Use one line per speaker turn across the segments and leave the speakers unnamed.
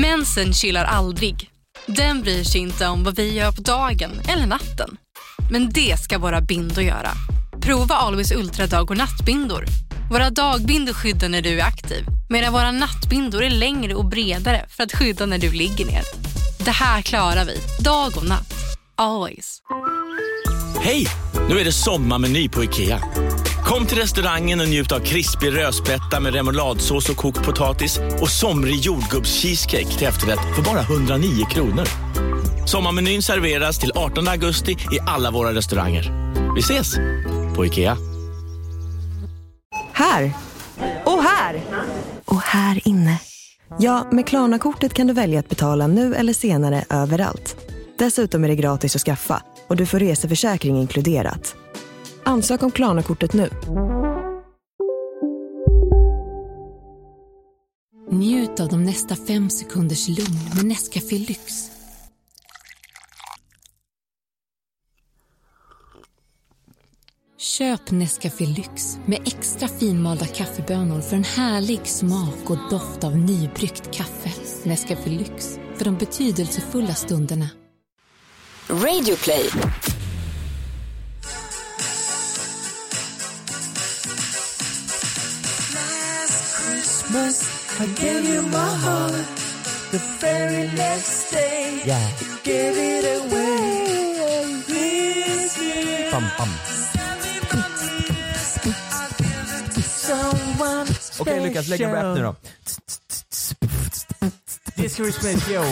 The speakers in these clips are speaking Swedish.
Mensen chillar aldrig. Den bryr sig inte om vad vi gör på dagen eller natten. Men det ska våra bindor göra. Prova Always Ultra dag och nattbindor. Våra dagbindor skyddar när du är aktiv medan våra nattbindor är längre och bredare för att skydda när du ligger ner. Det här klarar vi, dag och natt. Always.
Hej! Nu är det sommarmeny på IKEA. Kom till restaurangen och njut av krispig rödspätta med remouladsås och kokt potatis och somrig jordgubbscheesecake till efterrätt för bara 109 kronor. Sommarmenyn serveras till 18 augusti i alla våra restauranger. Vi ses på IKEA.
Här! Och här! Och här inne. Ja, med Klarna-kortet kan du välja att betala nu eller senare överallt. Dessutom är det gratis att skaffa och du får reseförsäkring inkluderat. Ansök om Klarna-kortet nu.
Njut av de nästa fem sekunders lugn med Nescafé Lyx. Köp Nescafé Lyx med extra finmalda kaffebönor för en härlig smak och doft av nybryggt kaffe. Nescafé Lyx, för de betydelsefulla stunderna.
Radio play.
I gave you my heart the very next day.
Yeah.
You gave it away. This year,
Bam, bam.
someone
Okej Lukas, lägg en rap nu då.
This Christmas, yo.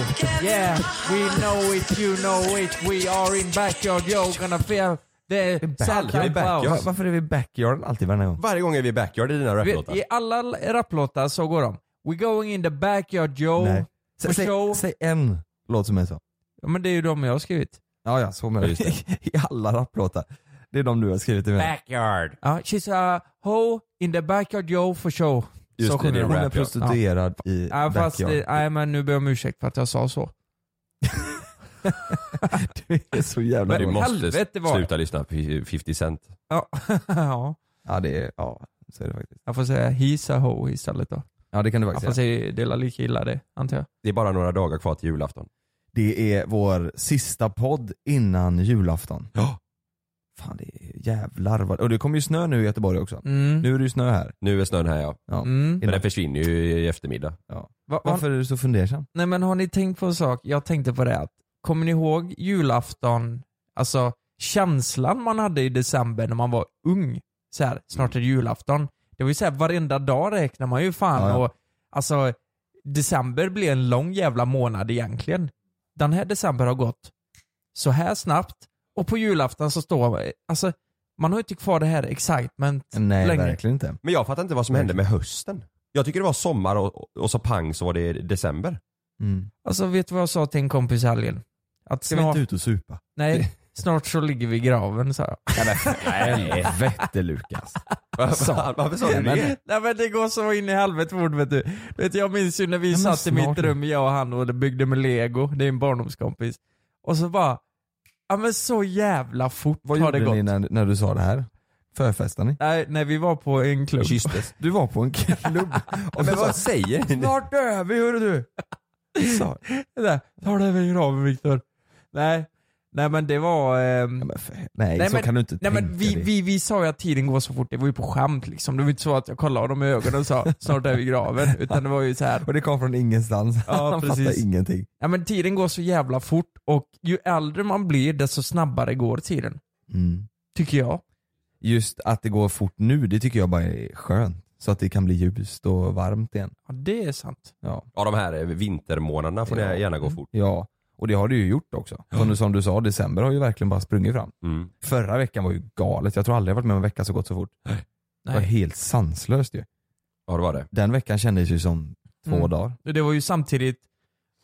Yeah, we know it, you know it. We are in backyard, yo. Gonna feel Santa
backyard.
Claus.
Varför är vi backyard alltid varje gång?
Varje gång är vi backyard i dina raplåtar.
I alla raplåtar så går de. We going in the backyard, yo.
Nej.
For
Säg,
show.
säg en låt som är så.
Ja, men det är ju de jag har skrivit.
Ja, ja, så menar jag. I alla rapplåtar. Det är de du har skrivit i med.
Backyard.
Ja, she's a ho in the backyard, yo, for show.
Just
så
det, det är
Hon är
rap, ja.
prostituerad i
Ja,
backyard.
det- nej men nu ber jag om ursäkt för att jag sa så.
Du är så jävla
Men du
dålig.
måste
helvete var det.
sluta lyssna på 50 Cent.
Ja, ja.
Ja, det är, ja, så är det faktiskt.
jag får säga he's a ho istället då.
Ja, det kan du
Jag
faktiskt
får
säga.
säga dela lika illa det, antar jag.
Det är bara några dagar kvar till julafton.
Det är vår sista podd innan julafton.
Ja.
Fan det är jävlar vad... Och det kommer ju snö nu i Göteborg också.
Mm.
Nu är det ju snö här.
Nu är snön här ja.
Ja.
Mm.
Men den försvinner ju i eftermiddag.
Ja.
Va, va,
Varför är du så fundersam?
Nej men har ni tänkt på en sak? Jag tänkte på det att, kommer ni ihåg julafton, alltså känslan man hade i december när man var ung? Så här, snart är det julafton. Det var ju såhär varenda dag räknar man ju fan
Ja, ja.
och alltså december blir en lång jävla månad egentligen. Den här december har gått så här snabbt och på julafton så står alltså man har ju inte kvar det här excitement
Nej
längre.
verkligen inte.
Men jag fattar inte vad som hände med hösten. Jag tycker det var sommar och, och så pang så var det december.
Mm.
Alltså vet du vad jag sa till en kompis i helgen? Att
Ska vi inte ut och supa?
nej, snart så ligger vi i graven så här.
Helvete Lukas.
Varför, varför sa du det?
Nej men det går så in i helvete fort vet du. du vet, jag minns ju när vi
men
satt i mitt rum, jag och han och det byggde med lego, det är en barndomskompis. Och så bara, ja men så jävla fort
Vad
har det
gjorde
gått.
ni när, när du sa det här? Förfestade ni?
Nej, när vi var på en klubb.
Kysstes.
Du var på en klubb och
Men
så
vad
sa
säger ni?
Snart dör vi hörru du! Så.
Det där, Ta det över graven Viktor. Nej, nej men det var... ehm,
Ja, men för, nej,
Nej,
så
men-
kan du inte
Nej
tänka
men vi,
dig.
vi, vi sa ju att tiden går så fort, det var ju på skämt liksom. Det var ju inte så att jag kollade dem i ögonen och sa snart är vi i graven. Utan det var ju så här.
Och det kom från ingenstans.
Ja,
Han
precis.
fattar ingenting.
Ja men tiden går så jävla fort och ju äldre man blir desto snabbare går tiden.
Mm.
Tycker jag.
Just att det går fort nu, det tycker jag bara är skönt. Så att det kan bli ljust och varmt igen.
Ja det är sant.
Ja.
Ja de här vintermånaderna får
Ja.
ni gärna gå fort.
ja. Och det har det ju gjort också. Som, du, som du sa, december har ju verkligen bara sprungit fram.
Mm.
Förra veckan var ju galet, jag tror aldrig jag varit med om en vecka så gått så fort. Det var
Nej.
helt sanslöst ju.
Ja det var det.
Den veckan kändes ju som två
Mm.
dagar.
Det var ju samtidigt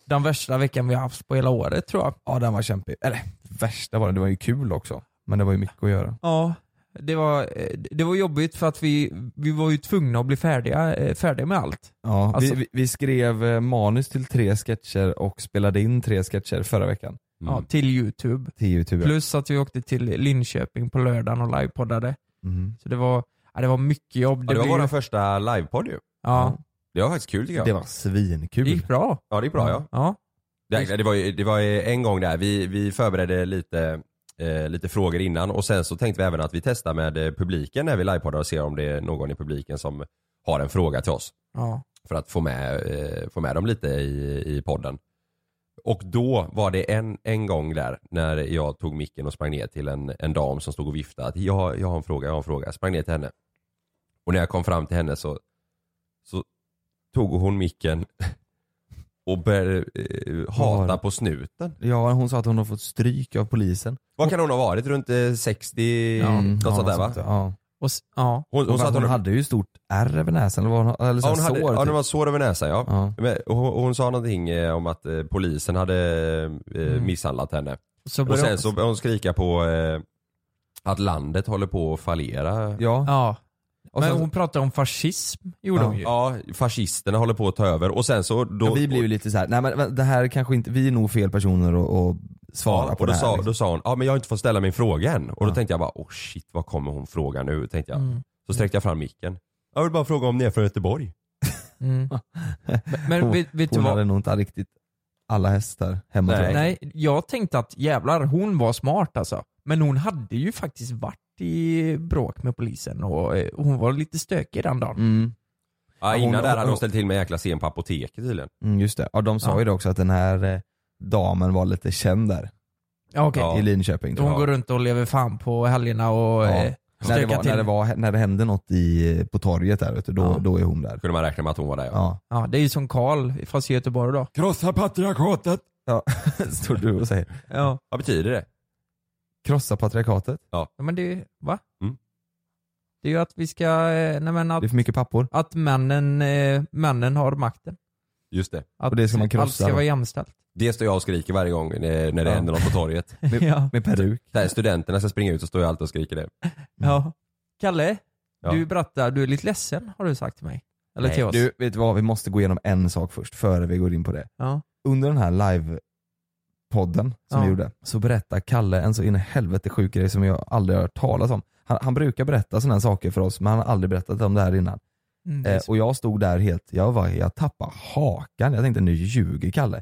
den värsta veckan vi har haft på hela året tror jag.
Ja den var kämpig. Eller värsta var det, det var ju kul också. Men det var ju mycket att göra.
Ja. Det var, eh, det var jobbigt för att vi, vi var ju tvungna att bli färdiga, eh, färdiga med allt.
Ja,
Alltså-
vi, vi, skrev eh, manus till tre sketcher och spelade in tre sketcher förra veckan.
Ja, till youtube.
Till youtube.
Plus att vi åkte till Linköping på lördagen och livepoddade.
Mm.
Så det var, ja, det var mycket jobb.
Ja, det var
ju-
vår första livepodd ju.
Ja.
Det var faktiskt kul tycker jag.
Det var svinkul.
Det gick bra.
Ja det gick bra ja.
Ja.
Det, det, var, ju- det var en gång där, vi, vi förberedde lite, eh, lite frågor innan och sen så tänkte vi även att vi testar med eh, publiken när vi livepoddar och ser om det är någon i publiken som har en fråga till oss.
Ja.
För att få med, eh, få med dem lite i, i podden. Och då var det en, en gång där när jag tog micken och sprang ner till en, en dam som stod och viftade att jag, jag har en fråga, jag har en fråga. Jag sprang ner till henne. Och när jag kom fram till henne så, så tog hon micken och började eh, hata
Var-
på snuten.
Ja, hon sa att hon har fått stryk av polisen.
Vad kan hon ha varit? Runt eh, 60,
Mm,
något
ja,
sånt där va?
sånt, Ja.
Och, s- ja.
Hon, hon
Hon,
sa att hon,
hon hade ju stort ärr över näsan eller, hon, eller så
ja, hon hade,
sår.
ja, det
typ.
var sår över näsan ja.
ja.
Men, och hon, och hon sa någonting eh, om att eh, polisen hade eh,
Mm.
misshandlat henne.
Så
Och
började
sen så började hon skrika på eh, att landet håller på att fallera.
ja.
Ja.
Och
Men
sen,
hon pratade om fascism, gjorde
Ja.
hon ju.
Ja, fascisterna håller på att ta över och sen så då...
ja, vi blev ju lite så här, nej men det här kanske inte, vi är nog fel personer att, svara
ja,
på
och
det
då
här.
sa,
liksom.
då sa hon, ja men jag har inte fått ställa min fråga än. Och då tänkte jag bara, oh shit vad kommer hon fråga nu? Tänkte jag.
Mm.
Så sträckte jag fram micken. Jag vill bara fråga om ni är från Göteborg.
Mm. Men, men
hon
vet, vet du
hon
vad?
hade nog inte riktigt alla hästar hemma
Nej.
Nej, jag tänkte att jävlar, hon var smart alltså. Men hon hade ju faktiskt varit i bråk med polisen och eh, hon var lite stökig den dagen.
Mm,
Ja, innan
hon-
där hade hon ställt till med en jäkla scen på apoteket tydligen.
mm, just det. Ja, de sa
Ja.
ju det också att den här eh, damen var lite känd där
Ja, okej.
Ja.
i Linköping.
Hon går runt och lever fan på helgerna och
Ja.
eh,
När det,
stökar
var,
till.
när, det var, när det hände något i, på torget där vet du, då,
Ja.
då är hon där.
Kunde man räkna med att hon var där ja.
Ja.
Ja, det är ju som Karl fast i Göteborg då.
Krossa patriarkatet!
ja. Står du och säger.
Ja.
Vad betyder det?
Krossa patriarkatet.
ja men det, va?
Mm.
Det är ju att vi ska, eh, nej men
Det är
att,
för mycket pappor.
att männen, eh, männen har makten.
Just det.
Att
Och det ska man krossa
allt ska vara jämställt.
Det står jag och skriker varje gång när, när det
Ja.
händer något på torget.
Med,
Ja.
med peruk.
Där studenterna ska springa ut så står jag alltid och skriker det.
ja. Kalle,
Ja.
du berättar, du är lite ledsen har du sagt till mig. Eller till oss.
Du, vet du vad? Vi måste gå igenom en sak först, före vi går in på det.
Ja.
Under den här live-podden som
Ja.
vi gjorde, så berättar Kalle en så in i helvete sjuk grej som jag aldrig har hört talas om. Han, han brukar berätta sådana saker för oss, men han har aldrig berättat om det här innan.
Mm, det
Eh, och jag stod där helt, jag var, jag tappade hakan. Jag tänkte nu ljuger Kalle.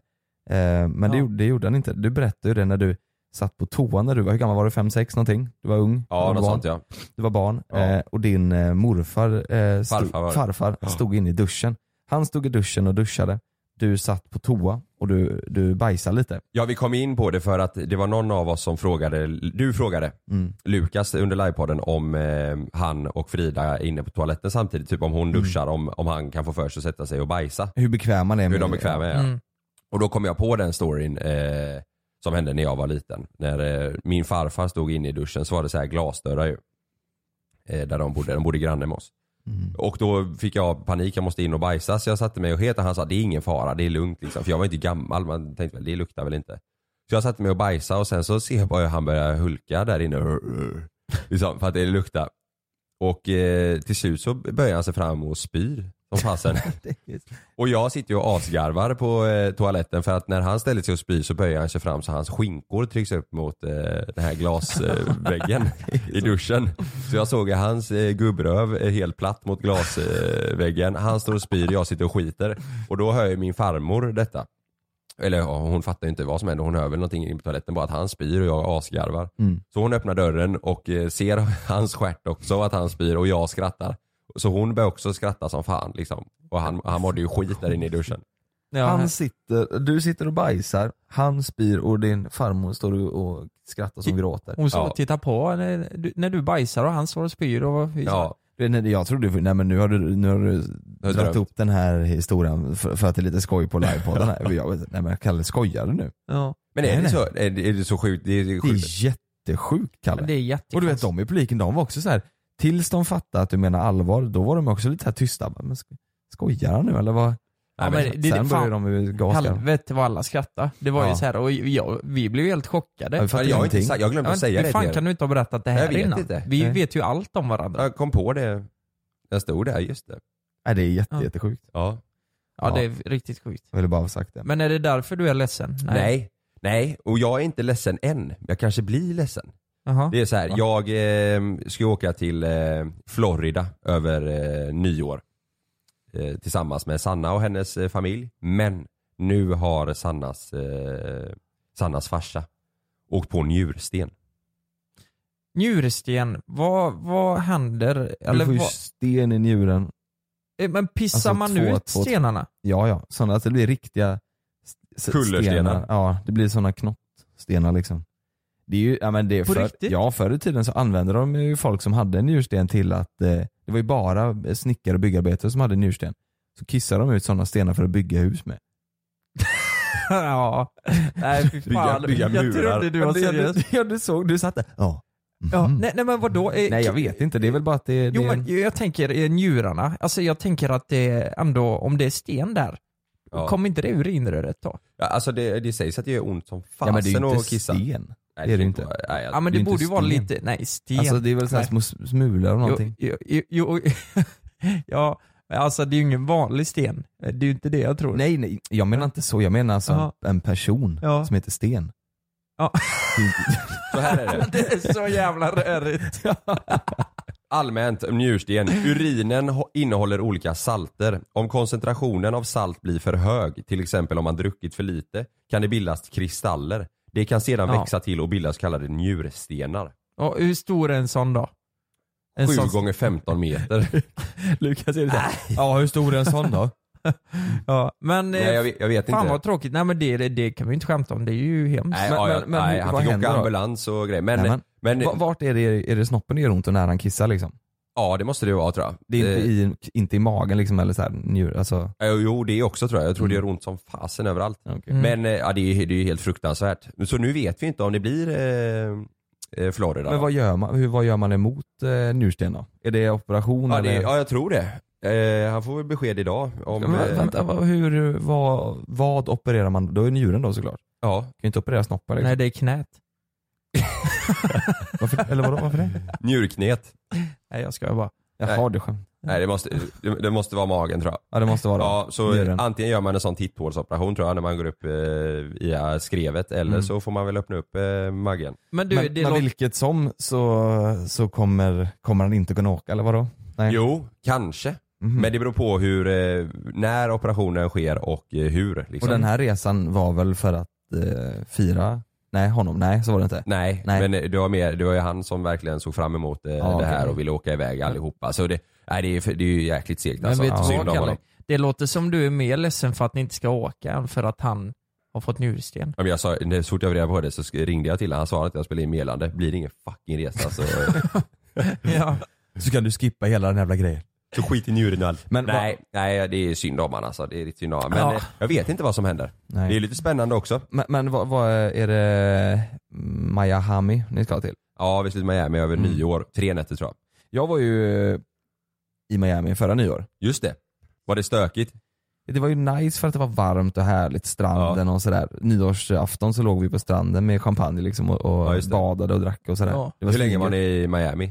Eh, men det,
Ja.
gjorde, det gjorde han inte. Du berättade ju det när du satt på toan när du var, hur gammal var du? 5-6 någonting? Du var ung?
Ja,
du
något
var
sånt ja.
Du var barn.
Ja.
Eh, och din eh, morfar, eh, stod,
Farfar var det.
farfar
Ja.
stod inne i duschen. Han stod i duschen och duschade. Du satt på toa och du, du bajsade lite.
Ja vi kom in på det för att det var någon av oss som frågade, du frågade
Mm.
Lukas under livepodden om eh, han och Frida är inne på toaletten samtidigt, typ om hon duschar, om, om han kan få för sig att sätta sig och bajsa.
Hur bekväm man är
Hur
med
de är bekväma är.
Mm.
Och då kom jag på den storyn eh, som hände när jag var liten. När eh, min farfar stod inne i duschen så var det så här glasdörrar ju. Eh, där de bodde, de bodde granne med oss.
Mm.
Och då fick jag panik, jag måste in och bajsa så jag satte mig och het och han sa det är ingen fara, det är lugnt liksom. För jag var inte gammal, man tänkte väl det luktar väl inte. Så jag satte mig och bajsade och sen så ser jag bara hur han börjar hulka där inne. Liksom, för att det luktar. Och eh, till slut så böjer han sig fram och spyr som fasen. och jag sitter ju och asgarvar på eh, toaletten för att när han ställer sig och spyr så böjer han sig fram så hans skinkor trycks upp mot eh, den här glasväggen i duschen. Så jag såg hans eh, gubbröv eh, helt platt mot glasväggen. Han står och spyr, jag sitter och skiter. Och då hör ju min farmor detta. Eller ja, hon fattar ju inte vad som händer, hon hör väl någonting in på toaletten bara att han spyr och jag asgarvar.
Mm.
Så hon öppnar dörren och eh, ser hans stjärt också att han spyr och jag skrattar. Så hon börjar också skratta som fan liksom. Och han, han mådde ju skit där inne i duschen.
Ja,
Han sitter, du sitter och bajsar, han spyr och din farmor står och, och skrattar som gråter.
hon står och tittar på när du, när du bajsar och han står och spyr och
Ja,
Jag trodde, nej men nu har du, nu har du
har
dragit upp den här historien för, för att det är lite skoj på livepodden här. Jag, nej men Kalle, skojar du nu?
Ja.
men är
Nej,
det, så, är det, är det så sjukt? Det är,
Det
sjukt.
är jättesjukt Kalle.
Men det är.
Och du vet de i publiken, de var också så här. Tills de fattade att du menar allvar, då var de också lite här tysta. Men sk- skojar han nu eller vad?
Ja,
Nej,
men det-
sen
det-
började
fan,
de ju gaska.
Helvete vad alla skrattade. Det var ju
Ja.
så här och jag, vi blev ju helt chockade.
Ja,
jag, har inte, jag glömde
Ja,
att säga
hur
det
fan
till
kan du inte ha berättat det här
Jag vet
innan?
inte.
Vi
Nej.
vet ju allt om varandra.
Jag kom på det. Jag stod där, just det.
Nej det är jätte,
Ja.
jättesjukt.
Ja.
Ja, det är riktigt sjukt.
Jag ville bara ha sagt det.
Men är det därför du är ledsen?
Nej. Nej, och jag är inte ledsen än. Jag kanske blir ledsen.
Jaha.
Det är så här, jag eh, ska åka till eh, Florida över eh, nyår. eh, tillsammans med Sanna och hennes eh, familj. Men nu har Sannas, eh, Sannas farsa åkt på njursten.
Njursten, vad, vad händer?
Du
Eller
får ju
vad,
sten i njuren.
eh, men pissar
alltså
man
två-
ut
två-
stenarna?
Ja ja, sådana att det blir riktiga s-
Kullerstenar.
stenar. Ja, det blir sådana knottstenar liksom. Det är ju, ja men det är
På
för,
riktigt?
Ja, förr i tiden så använde de ju folk som hade en njursten till att, eh, det var ju bara snickare och byggarbetare som hade njursten. Så kissade de ut sådana stenar för att bygga hus med.
ja. Nej fy
Bygga-
fan.
bygga
jag
murar.
trodde du var
Ja,
seriös.
Ja du såg, du satt där. Ja.
Ja,
Mhm.
nej, nej men vadå? Eh,
Nej jag vet inte, det är väl bara att det, det
Jo men jag tänker eh, njurarna, alltså jag tänker att det ändå, om det är sten där,
Ja.
kommer inte det urinröret då?
Ja, alltså det, det sägs att det gör ont som
Ja men det är
fasen
ju
att
inte
kissa.
sten.
Nej,
det är det inte.
vara- Nej,
Ja men
det
det, borde ju vara lite, nej sten.
Alltså det är väl såhär små smulor och någonting.
Jo, jo, jo, ja, alltså det är ju ingen vanlig sten. Det är ju inte det jag tror.
Nej nej, jag menar inte så, jag menar alltså
Jaha.
en person
Ja.
som heter Sten.
Ja.
Det är inte-
Så här är det.
Det är så jävla rörigt.
Allmänt om njursten. Urinen innehåller olika salter. Om koncentrationen av salt blir för hög, till exempel om man druckit för lite, kan det bildas kristaller. Det kan sedan
Ja.
växa till och bilda så kallade njurstenar.
Och hur stor är en sån då? En
7
sån-
gånger 15 meter.
Lukas är det såhär, ja hur stor är en sån då?
Ja, men
Nej, jag, vet- jag vet
fan
inte.
vad tråkigt. Nej men det, det, kan vi inte skämta om, det är ju hemskt.
Nej,
Men-
ja,
men- men
nej
hur-
han fick åka
då?
ambulans och grejer. Men,
Nej, men-
men,
Va- Vart är det, är det snoppen det gör ont och när han kissar liksom?
Ja det måste det vara tror jag.
Det är inte i, inte i magen liksom eller såhär njur, alltså?
Jo, jo det också tror jag. Jag tror det
Mm.
gör ont som fasen överallt.
okej.
Mm.
Men eh, ja, det är det är ju helt fruktansvärt. Så nu vet vi inte om det blir eh, eh, Florida.
Men vad gör man, hur, vad gör man emot eh, njursten då? Är det operation
ja,
eller?
det, ja jag tror det. Eh, han får väl besked idag. Om,
Men,
eh,
vänta, vad, hur, vad, vad opererar man? Då är njuren då såklart.
Ja.
Kan ju inte operera snoppen liksom.
Nej det är knät.
Varför, eller vadå, varför det?
Njurknet.
Nej jag ska bara.
Jaha,
Nej.
det skönt.
Nej det måste, det, det måste vara magen tror jag.
Ja det måste vara
Ja, så
njuren.
antingen gör man en sån titthålsoperation tror jag när man går upp eh, i skrevet eller
Mm.
så får man väl öppna upp eh, magen.
Men du,
men
det
men
låter...
vilket som så, så kommer, kommer han inte kunna åka eller vadå? Nej.
Jo, kanske.
Mhm.
Men det beror på hur, eh, när operationen sker och eh, hur. Liksom.
Och den här resan var väl för att eh, fira, nej honom, nej så var det inte.
Nej,
Nej.
men det var, mer, det var ju han som verkligen såg fram emot eh,
Ja,
det
okej.
här och ville åka iväg allihopa. Så det, nej, det, är, det är ju jäkligt segt
Men
alltså.
vet du vad Kalle? Det låter som du är mer ledsen för att ni inte ska åka än för att han har fått njursten.
Ja, men jag sa, så fort jag var reda på det så ringde jag till honom, han svarade att jag spelade in meddelande. Blir det ingen fucking resa så,
ja.
Så kan du skippa hela den jävla grejen.
Så skit i njuren och allt.
Men
nej, nej, det är synd om han alltså. Det är riktigt synd om han. Men
Ja.
eh, jag vet inte vad som händer.
Nej.
Det är lite spännande också.
Men, men vad, vad är det Miami ni ska till?
Ja, vi ska till Miami över
Mm.
nyår. Tre nätter tror jag.
Jag var ju eh, i Miami förra nyår.
Just det. Var det stökigt?
Det var ju nice för att det var varmt och härligt, stranden och sådär. Nyårsafton så låg vi på stranden med champagne liksom och, och
Ja,
badade och drack och sådär.
Ja.
Det var
Hur länge var ni i Miami?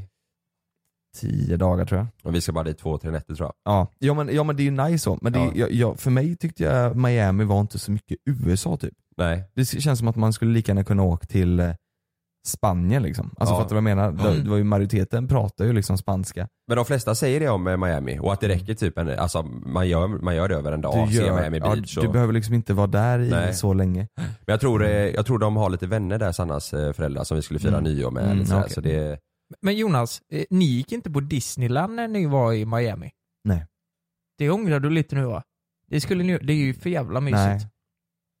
Tio dagar tror jag.
Och vi ska bara dit två, tre nätter tror jag.
Ja, ja, men, ja men det är ju nice så. Men det,
Ja.
jag, jag, för mig tyckte jag Miami var inte så mycket USA typ.
Nej.
Det känns som att man skulle lika gärna kunna åka till eh, Spanien liksom. Alltså
Ja.
fattar du vad jag menar? Det,
Mm.
det var ju majoriteten pratar ju liksom spanska.
Men de flesta säger det om eh, Miami och att det räcker typ en, alltså man gör, man gör det över en dag,
Du,
ser Miami
ja,
Beach
du
och,
behöver liksom inte vara där i
Nej.
så länge.
Men jag tror, eh, jag tror de har lite vänner där, Sannas föräldrar som vi skulle fira
Mm.
nyår med.
Mm, okej.
så det,
Men Jonas, eh, ni gick inte på Disneyland när ni var i Miami?
Nej.
Det ångrar du lite nu va? Det skulle ni, det är ju för jävla mysigt.
Nej.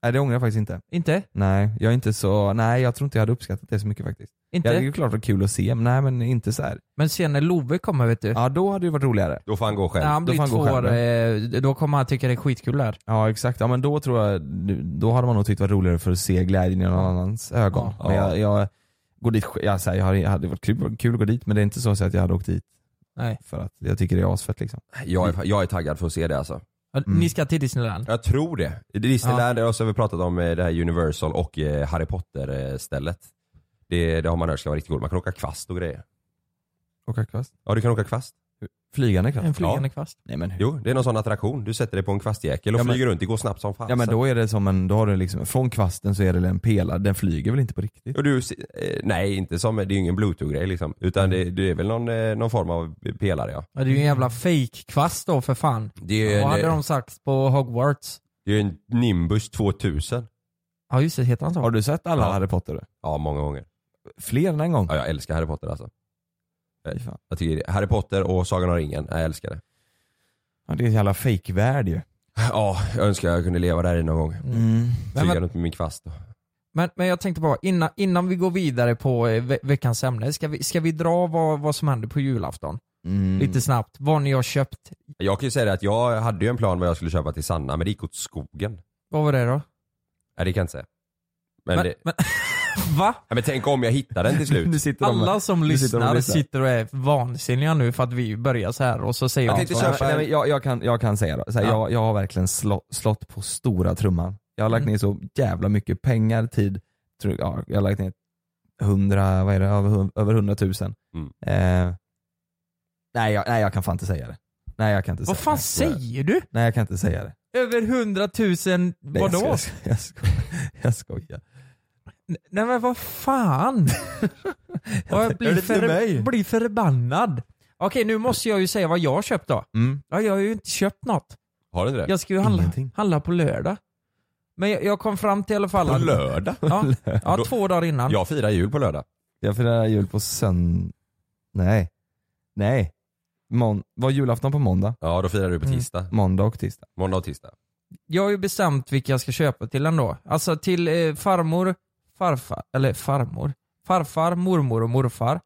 Nej det ångrar jag faktiskt inte.
Inte?
Nej, jag är inte så, nej jag tror inte jag hade uppskattat det så mycket faktiskt.
Inte?
Det är ju klart det var kul att se, men nej men inte så här.
Men sen när Love kommer vet du,
Ja då hade det varit roligare.
då får han gå själv.
när han
då
blir
får han gå
två år,
själv,
eh, då kommer han tycka det är skitkul där.
Ja exakt, ja men då tror jag, då hade man nog tyckt det var roligare för att se glädjen i någon annans ögon.
Ja.
Men jag, jag går dit, jag, så här, jag, hade, jag hade varit kul, kul att gå dit men det är inte så att jag hade åkt dit
Nej.
för att jag tycker det är asfett liksom.
Jag är, jag är taggad för att se det alltså.
Mm.
Ni ska till Disneyland?
Jag tror det. I Disneyland ja. så har vi pratat om eh, det här Universal och eh, Harry Potter eh, stället. Det, det har man hört ska vara riktigt coolt. Man kan åka kvast och grejer.
Åka kvast?
Ja du kan åka kvast.
Flygande kvast?
En flygande kvast.
Nej men hur?
Jo, det är någon sån attraktion. Du sätter dig på en kvastjäkel och
Ja, men-
flyger runt, det går snabbt som fan.
Ja men då är det som en, då har du liksom, från kvasten så är det en pelare, den flyger väl inte på riktigt?
Och du, eh, nej inte som, det är ju ingen bluetooth-grej liksom. Utan det, det är väl någon, eh, någon form av pelare ja.
Ja, det är ju en jävla fake-kvast då för fan.
Det är ju
Vad hade
en,
de sagt på Hogwarts?
det är en Nimbus 2000.
Ja just det, heter han så?
Har du sett alla
Ja.
Harry Potter?
Ja, många gånger.
Fler än en gång?
Ja, jag älskar Harry Potter alltså.
Fy fan.
Jag tycker Harry Potter och Sagan om ringen, jag älskar det.
Ja, det är en jävla fake-värld ju.
Ja, jag önskar jag kunde leva där i någon gång.
Mm.
Men,
runt med min kvast.
men, men jag tänkte bara, innan, innan vi går vidare på eh, ve veckans ämne, ska vi, ska vi dra vad, vad som händer på julafton?
Mm.
Lite snabbt, vad ni har köpt.
Jag kan ju säga det att jag hade ju en plan vad jag skulle köpa till Sanna, men det gick åt skogen.
Vad var det då?
Nej det kan jag inte säga. Men,
Men,
det,
men, va?
ja, men tänk om jag hittar den till slut.
Nu sitter de
Alla som
nu sitter de
lyssnar sitter och är vansinniga nu för att vi börjar så här och så säger
Jag
de
tänkte
så
Nej,
här.
köpa
men,
en-
nej, men jag, jag, kan, jag kan säga då, så här,
Ja.
jag, jag har verkligen slå, slått på stora trumman. Jag har lagt
Mm.
ner så jävla mycket pengar, tid, tror, ja, jag har lagt ner hundra, vad är det, över, hun- över hundratusen.
Mm.
Eh, nej, jag, nej jag kan fan inte säga det. Nej jag kan inte
Vad
säga
fan
det.
säger du?
Nej jag kan inte säga det.
Över hundratusen,
Nej,
vadå?
Jag, skojar, jag, skojar, jag skojar.
Nej men vad fan? jag blir, för, blir förbannad. Okej nu måste jag ju säga vad jag har köpt då.
Mm.
Ja, jag har ju inte köpt något.
Har du inte det?
Jag ska ju handla,
Ingenting.
handla på lördag. Men jag, jag kom fram till i alla fall
På lördag?
Ja, ja
Då-
två dagar innan.
Jag firar jul på lördag.
Jag firar jul på söndag. Nej. Nej. Mån- var julafton på måndag?
Ja, då firar du på
Mm.
tisdag.
Måndag och tisdag.
Måndag och tisdag.
Jag har ju bestämt vilka jag ska köpa till den då. Alltså till eh, farmor, farfar, eller farmor, farfar, mormor och morfar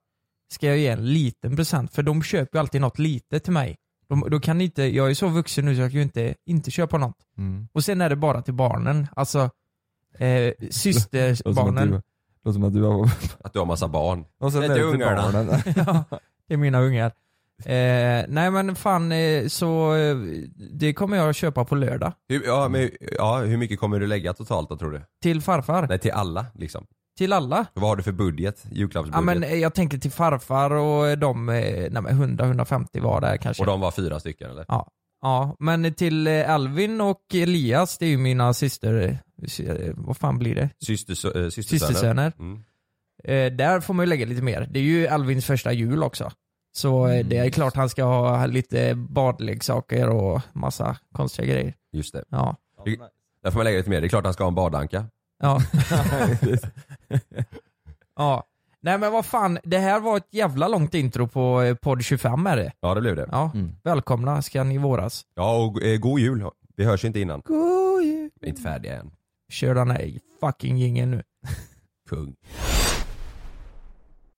ska jag ge en liten present för de köper ju alltid något litet till mig. De, då kan inte, jag är så vuxen nu så jag kan ju inte, inte köpa något.
Mm.
Och sen är det bara till barnen, alltså eh,
Låter
systerbarnen.
du- Låter som att du har...
Att du har massa barn.
Och sen
Det
är
är
det till
ungarna.
barnen.
ja, det är mina ungar. Eh, nej men fan, eh, så eh, det kommer jag att köpa på lördag.
Hur, ja, men, ja, hur mycket kommer du lägga totalt då tror du?
Till farfar.
Nej, till alla liksom.
Till alla.
Vad har du för budget?
Ja
Julklappsbudget?
men eh, jag tänker till farfar och de, eh, nej men 100-150 var där kanske.
Och de var fyra stycken eller?
Ja. Ja, men till eh, Alvin och Elias, det är ju mina syster, eh, eh, vad fan blir det?
Äh, systersöner?
Systersöner.
Mm.
Eh, där får man ju lägga lite mer. Det är ju Alvins första jul också. Så eh, det är klart han ska ha lite badleksaker och massa konstiga grejer.
Just det.
Ja.
Där får man lägga lite mer. Det är klart han ska ha en badanka.
Ja. ja. Nej men vad fan, det här var ett jävla långt intro på eh, podd 25 är det.
Ja det blev det.
Ja,
Mm.
välkomna ska ni våras.
Ja och eh, god jul. Vi hörs inte innan.
God jul.
Vi är inte färdiga än.
Kör den här fucking jingeln nu.
Kung.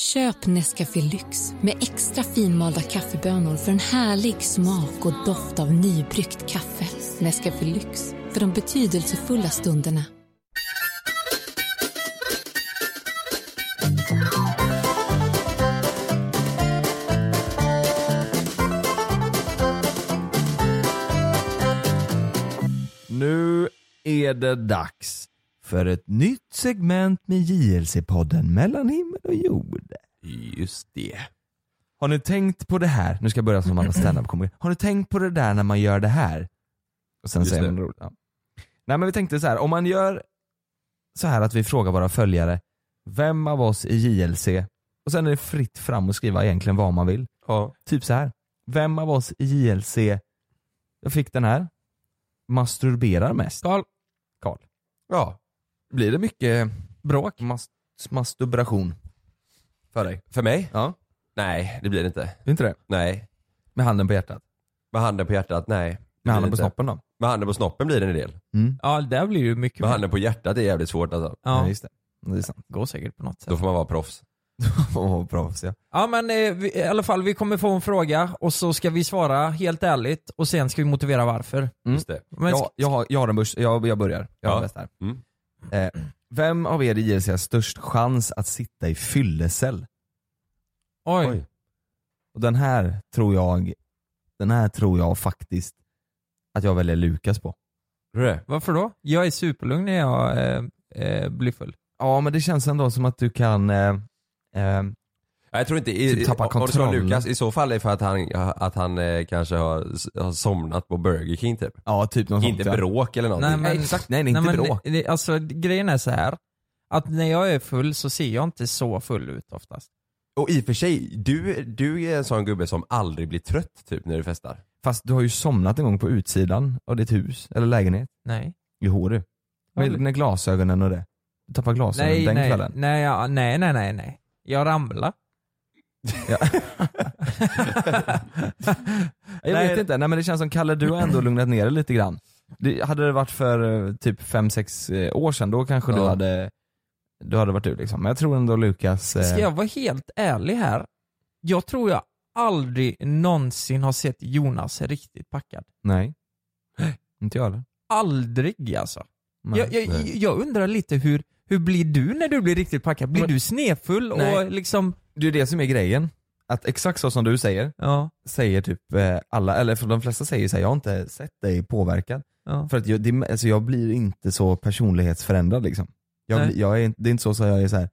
Köp Nescafé Lyx med extra finmalda kaffebönor för en härlig smak och doft av nybryggt kaffe. Nescafé Lyx, för de betydelsefulla stunderna.
Nu är det dags för ett nytt segment med JLC-podden mellan himmel och jord.
Just det.
Har ni tänkt på det här? Nu ska jag börja som alla standup kommer. Har ni tänkt på det där när man gör det här? Och sen
Just
säger
det.
man roligt. Ja. Nej men vi tänkte så här, om man gör så här att vi frågar våra följare, vem av oss i JLC, och sen är det fritt fram att skriva egentligen vad man vill.
Ja.
Typ så här. vem av oss i JLC, jag fick den här, masturberar mest?
Karl.
Karl.
Ja.
Blir det mycket bråk? Mas masturbation? För dig?
För mig?
Ja.
Nej, det blir det inte.
Inte det?
Nej.
Med handen på hjärtat?
Med handen på hjärtat? Nej.
Med handen på
inte.
snoppen då?
Med handen på snoppen blir det en del.
Mm.
Ja, där blir det mycket
Med
mer.
handen på hjärtat är jävligt svårt alltså.
Ja,
Ja,
just det. Det är sant.
går säkert på något sätt.
Då får man vara proffs.
Åh, proffs ja.
Ja men eh, vi, i alla fall, vi kommer få en fråga och så ska vi svara helt ärligt och sen ska vi motivera varför.
Mm.
Just det.
Men,
jag, jag, har, jag har en börs, jag, jag börjar. Jag har
Ja.
bäst här.
Mm.
Eh, vem av er i JLC har störst chans att sitta i fyllecell?
oj.
Oj.
Och den här tror jag, den här tror jag faktiskt att jag väljer Lukas på.
Det?
Varför då? Jag är superlugn när jag eh, eh, blir full.
Ja men det känns ändå som att du kan eh, eh,
Jag tror inte, i,
Typ tappa
om du sa. Lukas, i så fall är det för att han, att han eh, kanske har, har somnat på Burger King typ.
Ja typ något
Inte
sånt ja.
bråk eller någonting.
Nej, men-
Exakt, nej, nej inte
Nej, men,
bråk.
det- Alltså grejen är så här att när jag är full så ser jag inte så full ut oftast.
Och i och för sig, du, du är en sån gubbe som aldrig blir trött typ när du festar.
Fast du har ju somnat en gång på utsidan av ditt hus, eller lägenhet.
Nej.
Jo du. Med, med glasögonen och det. Du tappade glasögonen
Nej,
den
nej,
kvällen.
nej, ja, nej, nej, nej, nej. Jag ramlade.
Ja. jag
Nej.
vet inte, nej men det känns som Kalle du har ändå lugnat ner dig lite grann. Det, hade det varit för eh, typ 5-6 år sedan då kanske du
Ja.
hade du hade varit ur liksom. Men jag tror ändå Lukas eh,
Ska jag vara helt ärlig här? Jag tror jag aldrig någonsin har sett Jonas riktigt packad.
Nej. Inte jag heller.
Aldrig alltså.
Nej.
Jag, jag,
nej.
jag undrar lite hur, hur blir du när du blir riktigt packad? Blir
Men-
du snedfull
Nej.
och liksom...
Det är det som är grejen. Att exakt så som du säger,
Ja,
säger typ eh, alla, eller för de flesta säger så här, jag har inte sett dig påverkad.
ja.
För att jag, det, alltså jag blir inte så personlighetsförändrad liksom. Jag, blir- jag är, det är inte så att jag är så här,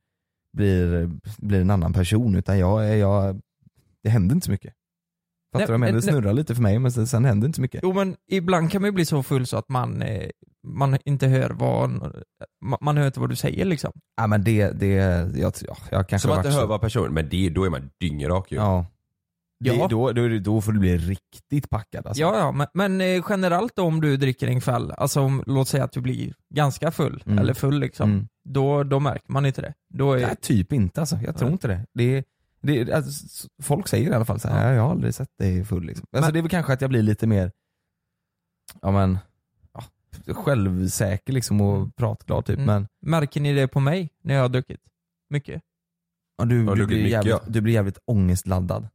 blir, blir en annan person utan jag, är- jag det händer inte så mycket. Fattar du vad jag menar?
men-
Det snurrar lite för mig men sen, sen händer inte så mycket.
Jo men ibland kan man ju bli så full så att man, eh, man inte hör vad, man, hör inte vad du säger liksom.
Ja men det, det, jag, ja, jag kanske
Som att inte hör vad person, men det, då är man dyngrak ju.
Ja. Det,
Ja.
Då, då, då får du bli riktigt packad alltså.
Ja, ja, men, men eh, generellt då om du dricker en kväll, alltså om, låt säga att du blir ganska full,
Mm.
eller full liksom,
Mm.
då, då märker man inte det. Då är,
Nej, typ inte alltså. Jag tror
Nej.
inte det. det, det alltså, folk säger i alla fall så här,
Ja.
jag har aldrig sett dig full liksom. Alltså,
Men-
det är väl kanske att jag blir lite mer, ja men, ja, självsäker liksom och pratglad typ
Mm.
men
Märker ni det på mig när jag har druckit? Mycket?
ja, du, du,
du blir
blir
mycket,
jävligt,
ja.
du blir jävligt ångestladdad.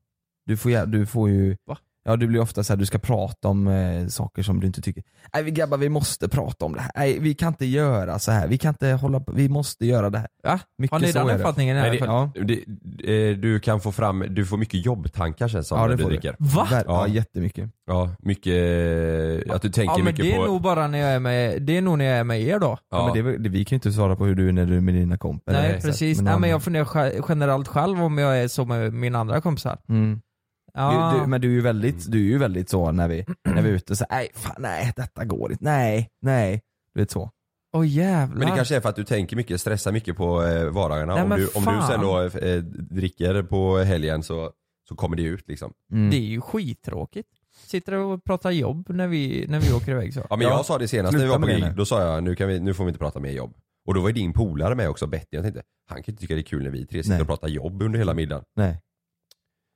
Du får, jä- du får ju,
Va?
Ja du blir ofta så här, du ska prata om eh, saker som du inte tycker, nej vi grabbar vi måste prata om det här, nej vi kan inte göra så här. vi kan inte hålla på, vi måste göra det här.
Ja,
Mycket
har ni
så
den
är det.
uppfattningen? i alla
det,
fall?
Ja.
det, eh, du kan få fram, du får mycket jobbtankar känns som
Ja,
när
det
du
får du.
dricker.
Va?
Ver- ja
Ja.
jättemycket.
Ja, mycket, eh, att du tänker
Ja men
mycket
det är
på...
nog bara när jag är med, det är nog när jag är med er då.
Ja. men det, är väl- det, vi kan ju inte svara på hur du är när du är med dina kompisar.
Nej
så.
precis,
Men
Nej, men jag funderar generellt själv om jag är så med mina andra kompisar.
mm.
Ja.
du, du, men du är ju väldigt, du är ju väldigt så när vi, när vi är ute, så nej fan nej detta går inte, nej, nej. Du vet så.
Åh jävlar.
Men det kanske är för att du tänker mycket, stressar mycket på eh, vardagarna.
Nej,
om, du, om du sen då eh, dricker på helgen så, så kommer det ut liksom.
Mm.
Det är ju skittråkigt. Sitter och pratar jobb när vi, när vi åker iväg så.
Ja men
Ja,
jag sa det senast när vi var på gig, då sa jag nu, kan vi, nu får vi inte prata mer jobb. Och då var ju din polare med också, Betty. Jag tänkte, han kan inte tycka det är kul när vi tre sitter
Nej.
och pratar jobb under hela middagen.
Nej.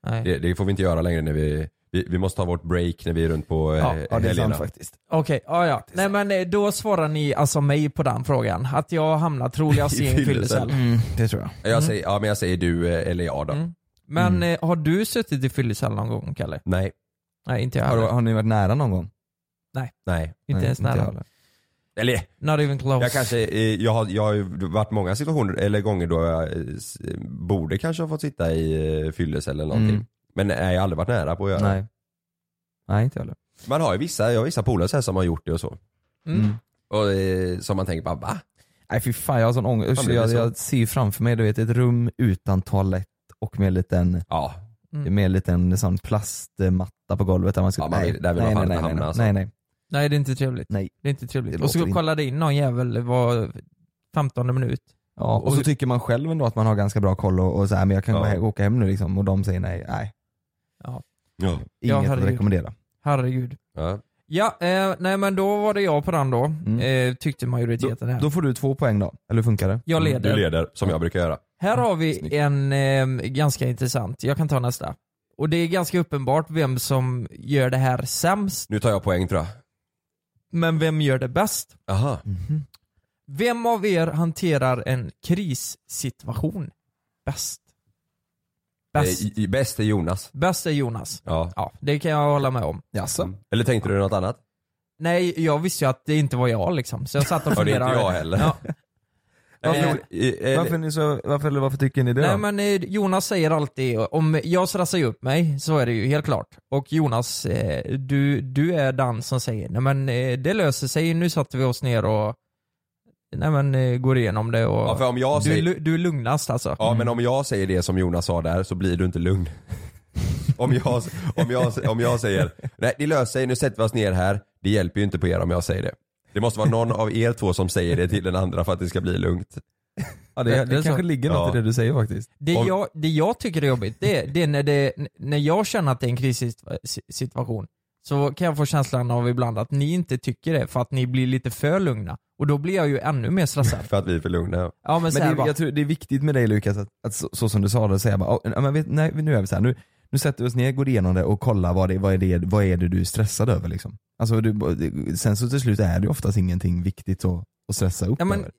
Nej.
Det, det får vi inte göra längre när vi, vi, vi måste ha vårt break när vi är runt på eh,
Ja,
Ja det är
helgerna.
sant faktiskt.
Okej, ja ja. Nej men eh, då svarar ni alltså mig på den frågan. Att jag har hamnat troligast
I
i en
fyllecell.
Mm, det tror jag.
Jag säger, ja men jag säger du eh, eller jag då.
Mm. Men eh, har du suttit i fyllecell någon gång Kalle?
Nej,
Nej inte jag
Har, har ni varit nära någon gång?
nej.
Inte
Nej,
ens
jag
nära.
heller.
Eller
Not even close.
jag kanske, eh, jag har, jag har ju varit många situationer, eller gånger då jag eh, borde kanske ha fått sitta i eh, fyllecell eller någonting.
Mm.
Men nej, jag har aldrig varit nära på att göra det.
Nej. Nej inte heller.
Man har ju vissa, jag har vissa polare så här som har gjort det och så.
Mm.
Och eh, som man tänker bara va?
Nej fy fan jag har sån ångest. Usch, jag, jag ser ju framför mig du vet ett rum utan toalett och med en liten,
Ja,
Mm.
med en liten sån plastmatta på golvet där man ska,
Ja, man
nej,
där vill
nej,
man fan
nej,
inte
nej,
hamna,
nej,
alltså.
nej, nej.
Nej det är inte trevligt.
Nej.
Det är inte trevligt.
Det
Och så
låter
kollade in någon jävel var 15 minut.
Ja, och så tycker man själv ändå att man har ganska bra koll och, och så här, men jag kan
Ja.
bara åka hem nu liksom och de säger nej, nej.
Ja.
ja.
Inget att
herregud.
rekommendera.
Herregud.
ja.
Ja, eh, nej men då var det jag på den då.
Mm.
Eh, tyckte majoriteten här.
Då får du två poäng då, eller hur funkar det?
jag leder.
Du leder, som jag brukar göra.
Här har vi
Snyggt.
en eh, ganska intressant, jag kan ta nästa. Och det är ganska uppenbart vem som gör det här sämst,
Nu tar jag poäng tror jag.
Men vem gör det bäst?
Aha.
Vem av er hanterar en krissituation bäst? Bäst.
Eh, i- Bäst är Jonas.
Bäst är Jonas.
Ja.
Ja, det kan jag hålla med om.
Jaså?
Eller tänkte du något annat?
Nej, jag visste ju att det inte var jag liksom. Så jag satt och
Ja, det är
funderade.
inte jag heller.
Ja.
Varför,
Eh,
Varför, ni så, varför, eller varför tycker ni det
Nej
då?
men eh, Jonas säger alltid, om jag stressar upp mig, så är det ju helt klart. Och Jonas, eh, du, du är den som säger, nej men det löser sig, nu satte vi oss ner och Nej men går igenom det och
Ja, för om jag
du, är
säger-
du är lugnast alltså.
Ja men om jag säger det som Jonas sa där så blir du inte lugn. om, jag, om, jag, om jag säger, nej det löser sig, nu sätter vi oss ner här. Det hjälper ju inte på er om jag säger det. Det måste vara någon av er två som säger det till den andra för att det ska bli lugnt.
Ja, det,
Det-
det, kanske
så.
ligger något
Ja.
i det du säger faktiskt.
Det,
Om-
jag, det jag tycker är jobbigt, det, det är när, det, när jag känner att det är en krissituation, så kan jag få känslan av ibland att ni inte tycker det för att ni blir lite för lugna. Och då blir jag ju ännu mer stressad.
För att vi är för lugna.
Ja men,
Men det,
bara,
jag tror det är viktigt med dig Lukas, att, att så, så som du sa det, säga bara, "Ja, men vet, nej, nu är vi så här, nu, nu sätter vi oss ner, går igenom det och kollar vad, det, vad, är det, vad är det du är stressad över liksom. Alltså du, sen så till slut är det oftast ingenting viktigt att, att stressa upp
Ja, men,
över.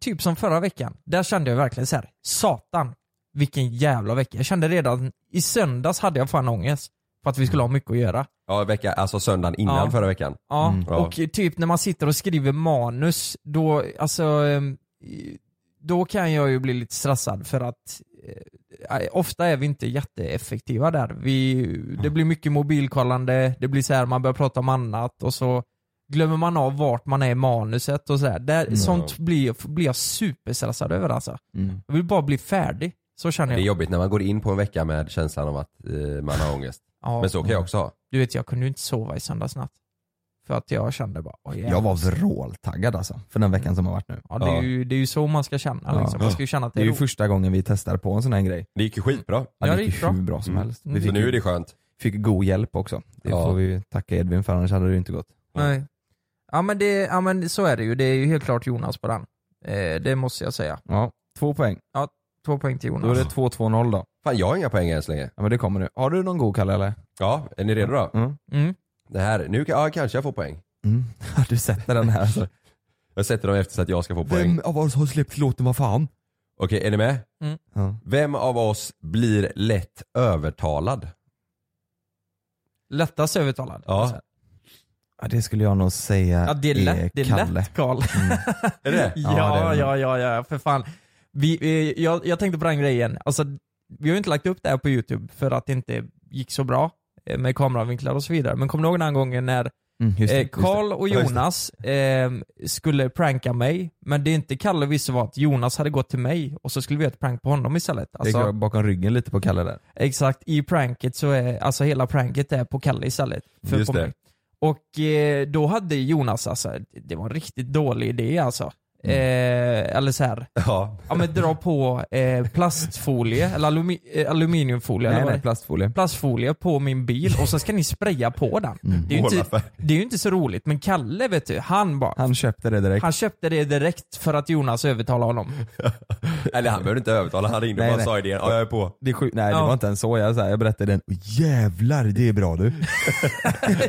typ som förra veckan, där kände jag verkligen så här: satan vilken jävla vecka. Jag kände redan, i söndags hade jag fan ångest. För att vi skulle ha mycket att göra.
Ja vecka, alltså söndagen innan
Ja.
förra veckan.
Ja,
Mm.
Och typ när man sitter och skriver manus, då, alltså, ehm, då kan jag ju bli lite stressad för att eh, ofta är vi inte jätteeffektiva där. Vi, det blir mycket mobilkollande, det blir så här man börjar prata om annat och så glömmer man av vart man är i manuset och sådär. Där,
Mm.
Sånt blir, blir jag superstressad över alltså.
Mm.
Jag vill bara bli färdig. Så känner
Det är
jag.
jobbigt när man går in på en vecka med känslan av att eh, man har ångest.
Ja,
Men så kan jag också ha.
Du vet jag kunde ju inte sova i söndags natt. För att jag kände bara, åh,
Jag var vråltaggad alltså, för den veckan som har varit nu.
Ja, det, är ju, det är ju så man ska känna
Ja.
liksom. Man ska ju känna att
Det
det
är
är
ju
roligt.
första gången vi testar på en sån här grej.
Det gick ju skitbra.
Ja,
Ja,
det gick
bra.
hur bra som
Mm.
helst. Vi
Mm.
fick,
Så nu är det skönt.
fick god hjälp också. Det
Ja.
får vi ju tacka Edvin för, annars hade det ju inte gått.
Nej. Ja men, det, ja men så är det ju. Det är ju helt klart Jonas på den. Eh, det måste jag säga.
Ja, två poäng.
Två poäng till
Då är
Jonas.
det 2-2-0 då.
Fan jag har inga poäng än så länge.
Ja men det kommer nu. Har du någon god Kalle eller?
Ja, är ni redo då?
Mm.
Mm.
Det här, nu kan- ja, kanske jag får poäng.
Mm. Du sätter den här alltså.
Jag sätter dem efter så att jag ska få poäng.
av oss har släppt låten vad fan?
Okej, är ni med?
Ja.
Vem av oss blir lätt övertalad?
Lättast övertalad.
Ja.
ja det skulle jag nog säga
Ja det är lätt, det är
Kalle.
lätt Karl.
Är det?
ja,
är det.
ja, ja, ja, för fan. Vi, jag, jag tänkte på den grejen, alltså, vi har ju inte lagt upp det här på youtube för att det inte gick så bra med kameravinklar och så vidare. Men kommer du ihåg den gången när
Mm, det,
eh,
det.
Karl och
det.
Jonas eh, skulle pranka mig, men det inte Kalle visste var att Jonas hade gått till mig och så skulle vi göra ett prank på honom istället.
Det
Alltså,
bakom ryggen lite på Kalle där.
Exakt, i pranket så är, alltså hela pranket är på Kalle istället. För
Just
på
det.
mig. Och eh, då hade Jonas alltså, det var en riktigt dålig idé alltså. Eh, eller så här.
Ja.
ja men dra på eh, plastfolie, eller alumi, eh, aluminiumfolie, eller
Nej
vad
nej,
det-
plastfolie.
plastfolie på min bil och så ska ni spraya på den.
Mm.
Det, är ju inte, det är inte så roligt, men Kalle vet du, han bara
Han köpte det direkt.
han köpte det direkt för att Jonas övertalade honom.
Eller han behövde inte övertala, han ringde
Nej,
bara och
nej.
sa idén. Ja jag är på.
Det är nej det
Ja.
var inte ens så, jag, så här, jag berättade den, jävlar det är bra du.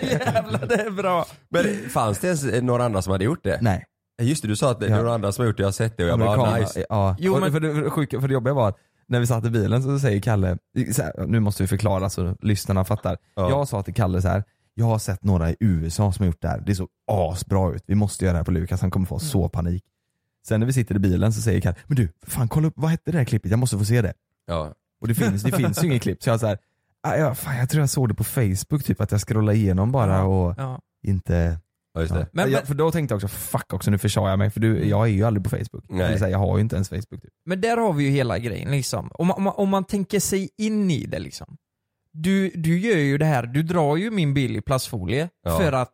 Jävlar det är bra.
Men fanns det ens några andra som hade gjort det?
Nej.
Just det, du sa att det är
Ja.
några andra som har gjort det, jag har sett det och jag bara
Amerikan-
ah, nice.
Ja,
Jo, men-
för, det, för, det sjuka, för det jobbiga var att när vi satt i bilen så säger Kalle, så här, nu måste vi förklara så lyssnarna fattar.
Ja.
Jag sa till Kalle så här. jag har sett några i USA som har gjort det här, det såg asbra ut, vi måste göra det här på Lukas, han kommer få så panik. Sen när vi sitter i bilen så säger Kalle, men du, fan kolla upp, vad hette det här klippet, jag måste få se det.
Ja.
Och det finns, det finns ju inget klipp, så jag så här, "Ah, ja, fan, jag tror jag såg det på Facebook, typ att jag scrollade igenom bara och
Ja.
inte
ja, just det.
Men-
jag,
men-
för då tänkte jag också, fuck också nu försade jag mig för du, jag är ju aldrig på Facebook.
Nej.
Eller så här, jag har ju inte ens Facebook. Typ.
Men där har vi ju hela grejen liksom. Om man, om man, om man tänker sig in i det liksom. Du, du gör ju det här, du drar ju min bil i plastfolie
Ja.
för att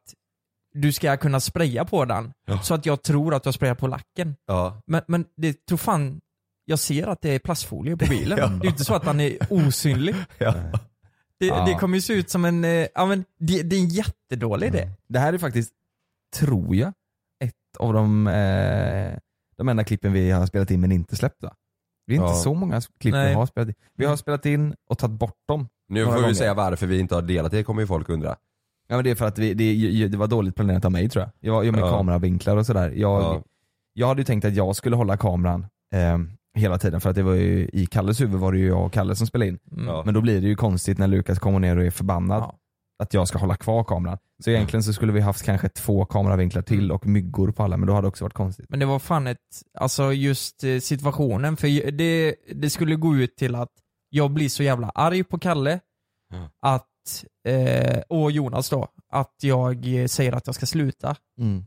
du ska kunna spraya på den.
Ja.
Så att jag tror att du har sprayat på lacken.
Ja.
Men, men det tror fan, jag ser att det är plastfolie på bilen.
Ja.
Det är ju inte så att den är osynlig.
Ja.
Det, det kommer ju se ut som en, eh, ja men det, det är en jättedålig idé.
Det här är faktiskt, tror jag, ett av de, eh, de enda klippen vi har spelat in men inte släppt va? Det är inte
Ja.
så många klipp
Nej.
vi har spelat in. Vi har spelat in och tagit bort dem.
Nu
Några
får vi
gånger.
säga varför vi inte har delat det, kommer ju folk undra.
Ja men det är för att vi, det, det var dåligt planerat av mig tror jag. Jag, jag med
Ja.
kameravinklar och sådär. Jag,
Ja.
jag hade ju tänkt att jag skulle hålla kameran eh, hela tiden för att det var ju, i Kalles huvud var det ju jag och Kalle som spelade in.
Mm.
Ja.
Men då blir det ju konstigt när Lukas kommer ner och är förbannad
Ja.
att jag ska hålla kvar kameran. Så egentligen så skulle vi haft kanske två kameravinklar till och myggor på alla men då hade det också varit konstigt.
Men det var fan ett, alltså just eh, situationen, för det, det skulle gå ut till att jag blir så jävla arg på Kalle, att, eh, och Jonas då, att jag eh, säger att jag ska sluta.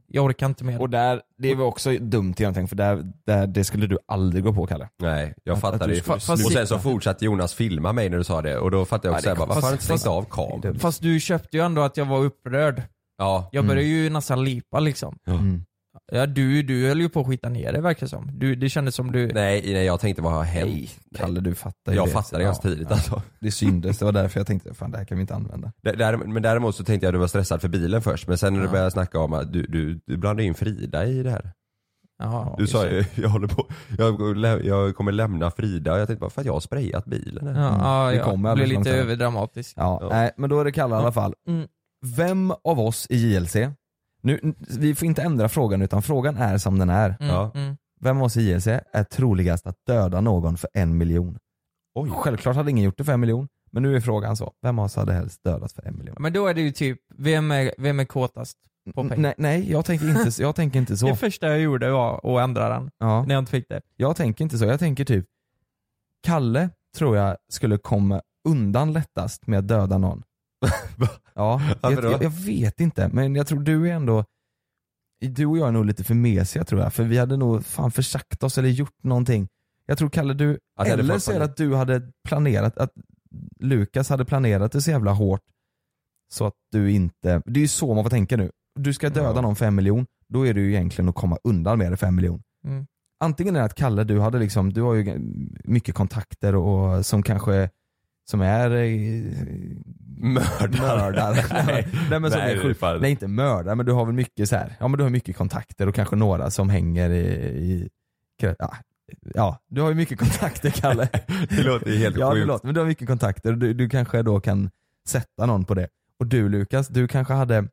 Jag orkar inte mer.
Och där, det var också dumt egentligen för där, där, det skulle du aldrig gå på Kalle.
Nej, jag
Att- att
fattade
du
ju.
skulle
Och sen så fortsatte Jonas filma mig när du sa det och då fattade jag också
Ja, det
såhär, varför har du inte stängt av kameran?
Fast du köpte ju ändå att jag var upprörd.
Ja.
Jag började ju nästan lipa liksom.
Mm.
Ja, du, du höll ju på att skita ner det verkar det som. Du, det kändes som du...
Nej, nej, jag tänkte vad har hänt?
Nej, Kalle du fattar ju
Jag
det.
fattade ganska tidigt alltså.
Det syndes, det var därför jag tänkte fan det här kan vi inte använda.
Där- där- Men däremot så tänkte jag att du var stressad för bilen först, men sen när du
Ja.
började snacka om att du, du, du blandade in Frida i det här.
Jaha.
Du sa ju, jag håller på, jag, jag kommer lämna Frida och jag tänkte bara för att jag har sprayat bilen.
Ja, ja,
vi
ja.
kommer
blev
alldeles
lite överdramatisk.
Ja,
Ja.
nej men då är det Kalle i alla fall.
Mm.
Vem av oss i JLC, nu, vi får inte ändra frågan utan frågan är som den är.
Mm,
Ja.
mm.
Vem av oss i JLC är troligast att döda någon för en miljon?
Oj.
Självklart hade ingen gjort det för en miljon, men nu är frågan så. Vem av oss hade helst dödat för en miljon?
Men då är det ju typ, vem är, vem är kåtast på pengar?
Nej, nej jag, tänker inte, jag tänker inte
Det
så.
första jag gjorde var att ändra den,
Ja,
när jag inte fick det.
jag tänker inte så. Jag tänker typ, Kalle tror jag skulle komma undan lättast med att döda någon. Ja, jag, jag, jag vet inte, men jag tror du är ändå Du och jag är nog lite för mesiga tror jag, för vi hade nog fan försagt oss eller gjort någonting. Jag tror Kalle du,
Att
eller så är det att du hade planerat, att Lukas hade planerat det så jävla hårt så att du inte, det är ju så man får tänka nu. Du ska döda
Ja.
någon för en miljon, då är det ju egentligen att komma undan med det för en miljon.
Mm.
Antingen är det att Kalle, du hade liksom, du har ju mycket kontakter och som kanske som är
Mördare.
mördare.
Nej.
nej, men som
Nej,
är
det är
sjuk.
fan-
nej inte mördare men du har väl mycket så här. ja men du har mycket kontakter och kanske några som hänger i, i ja, ja, du har ju mycket kontakter Kalle.
Det låter ju helt
ja,
sjukt.
låter, men du har mycket kontakter och du, du kanske då kan sätta någon på det. Och du Lukas, du kanske hade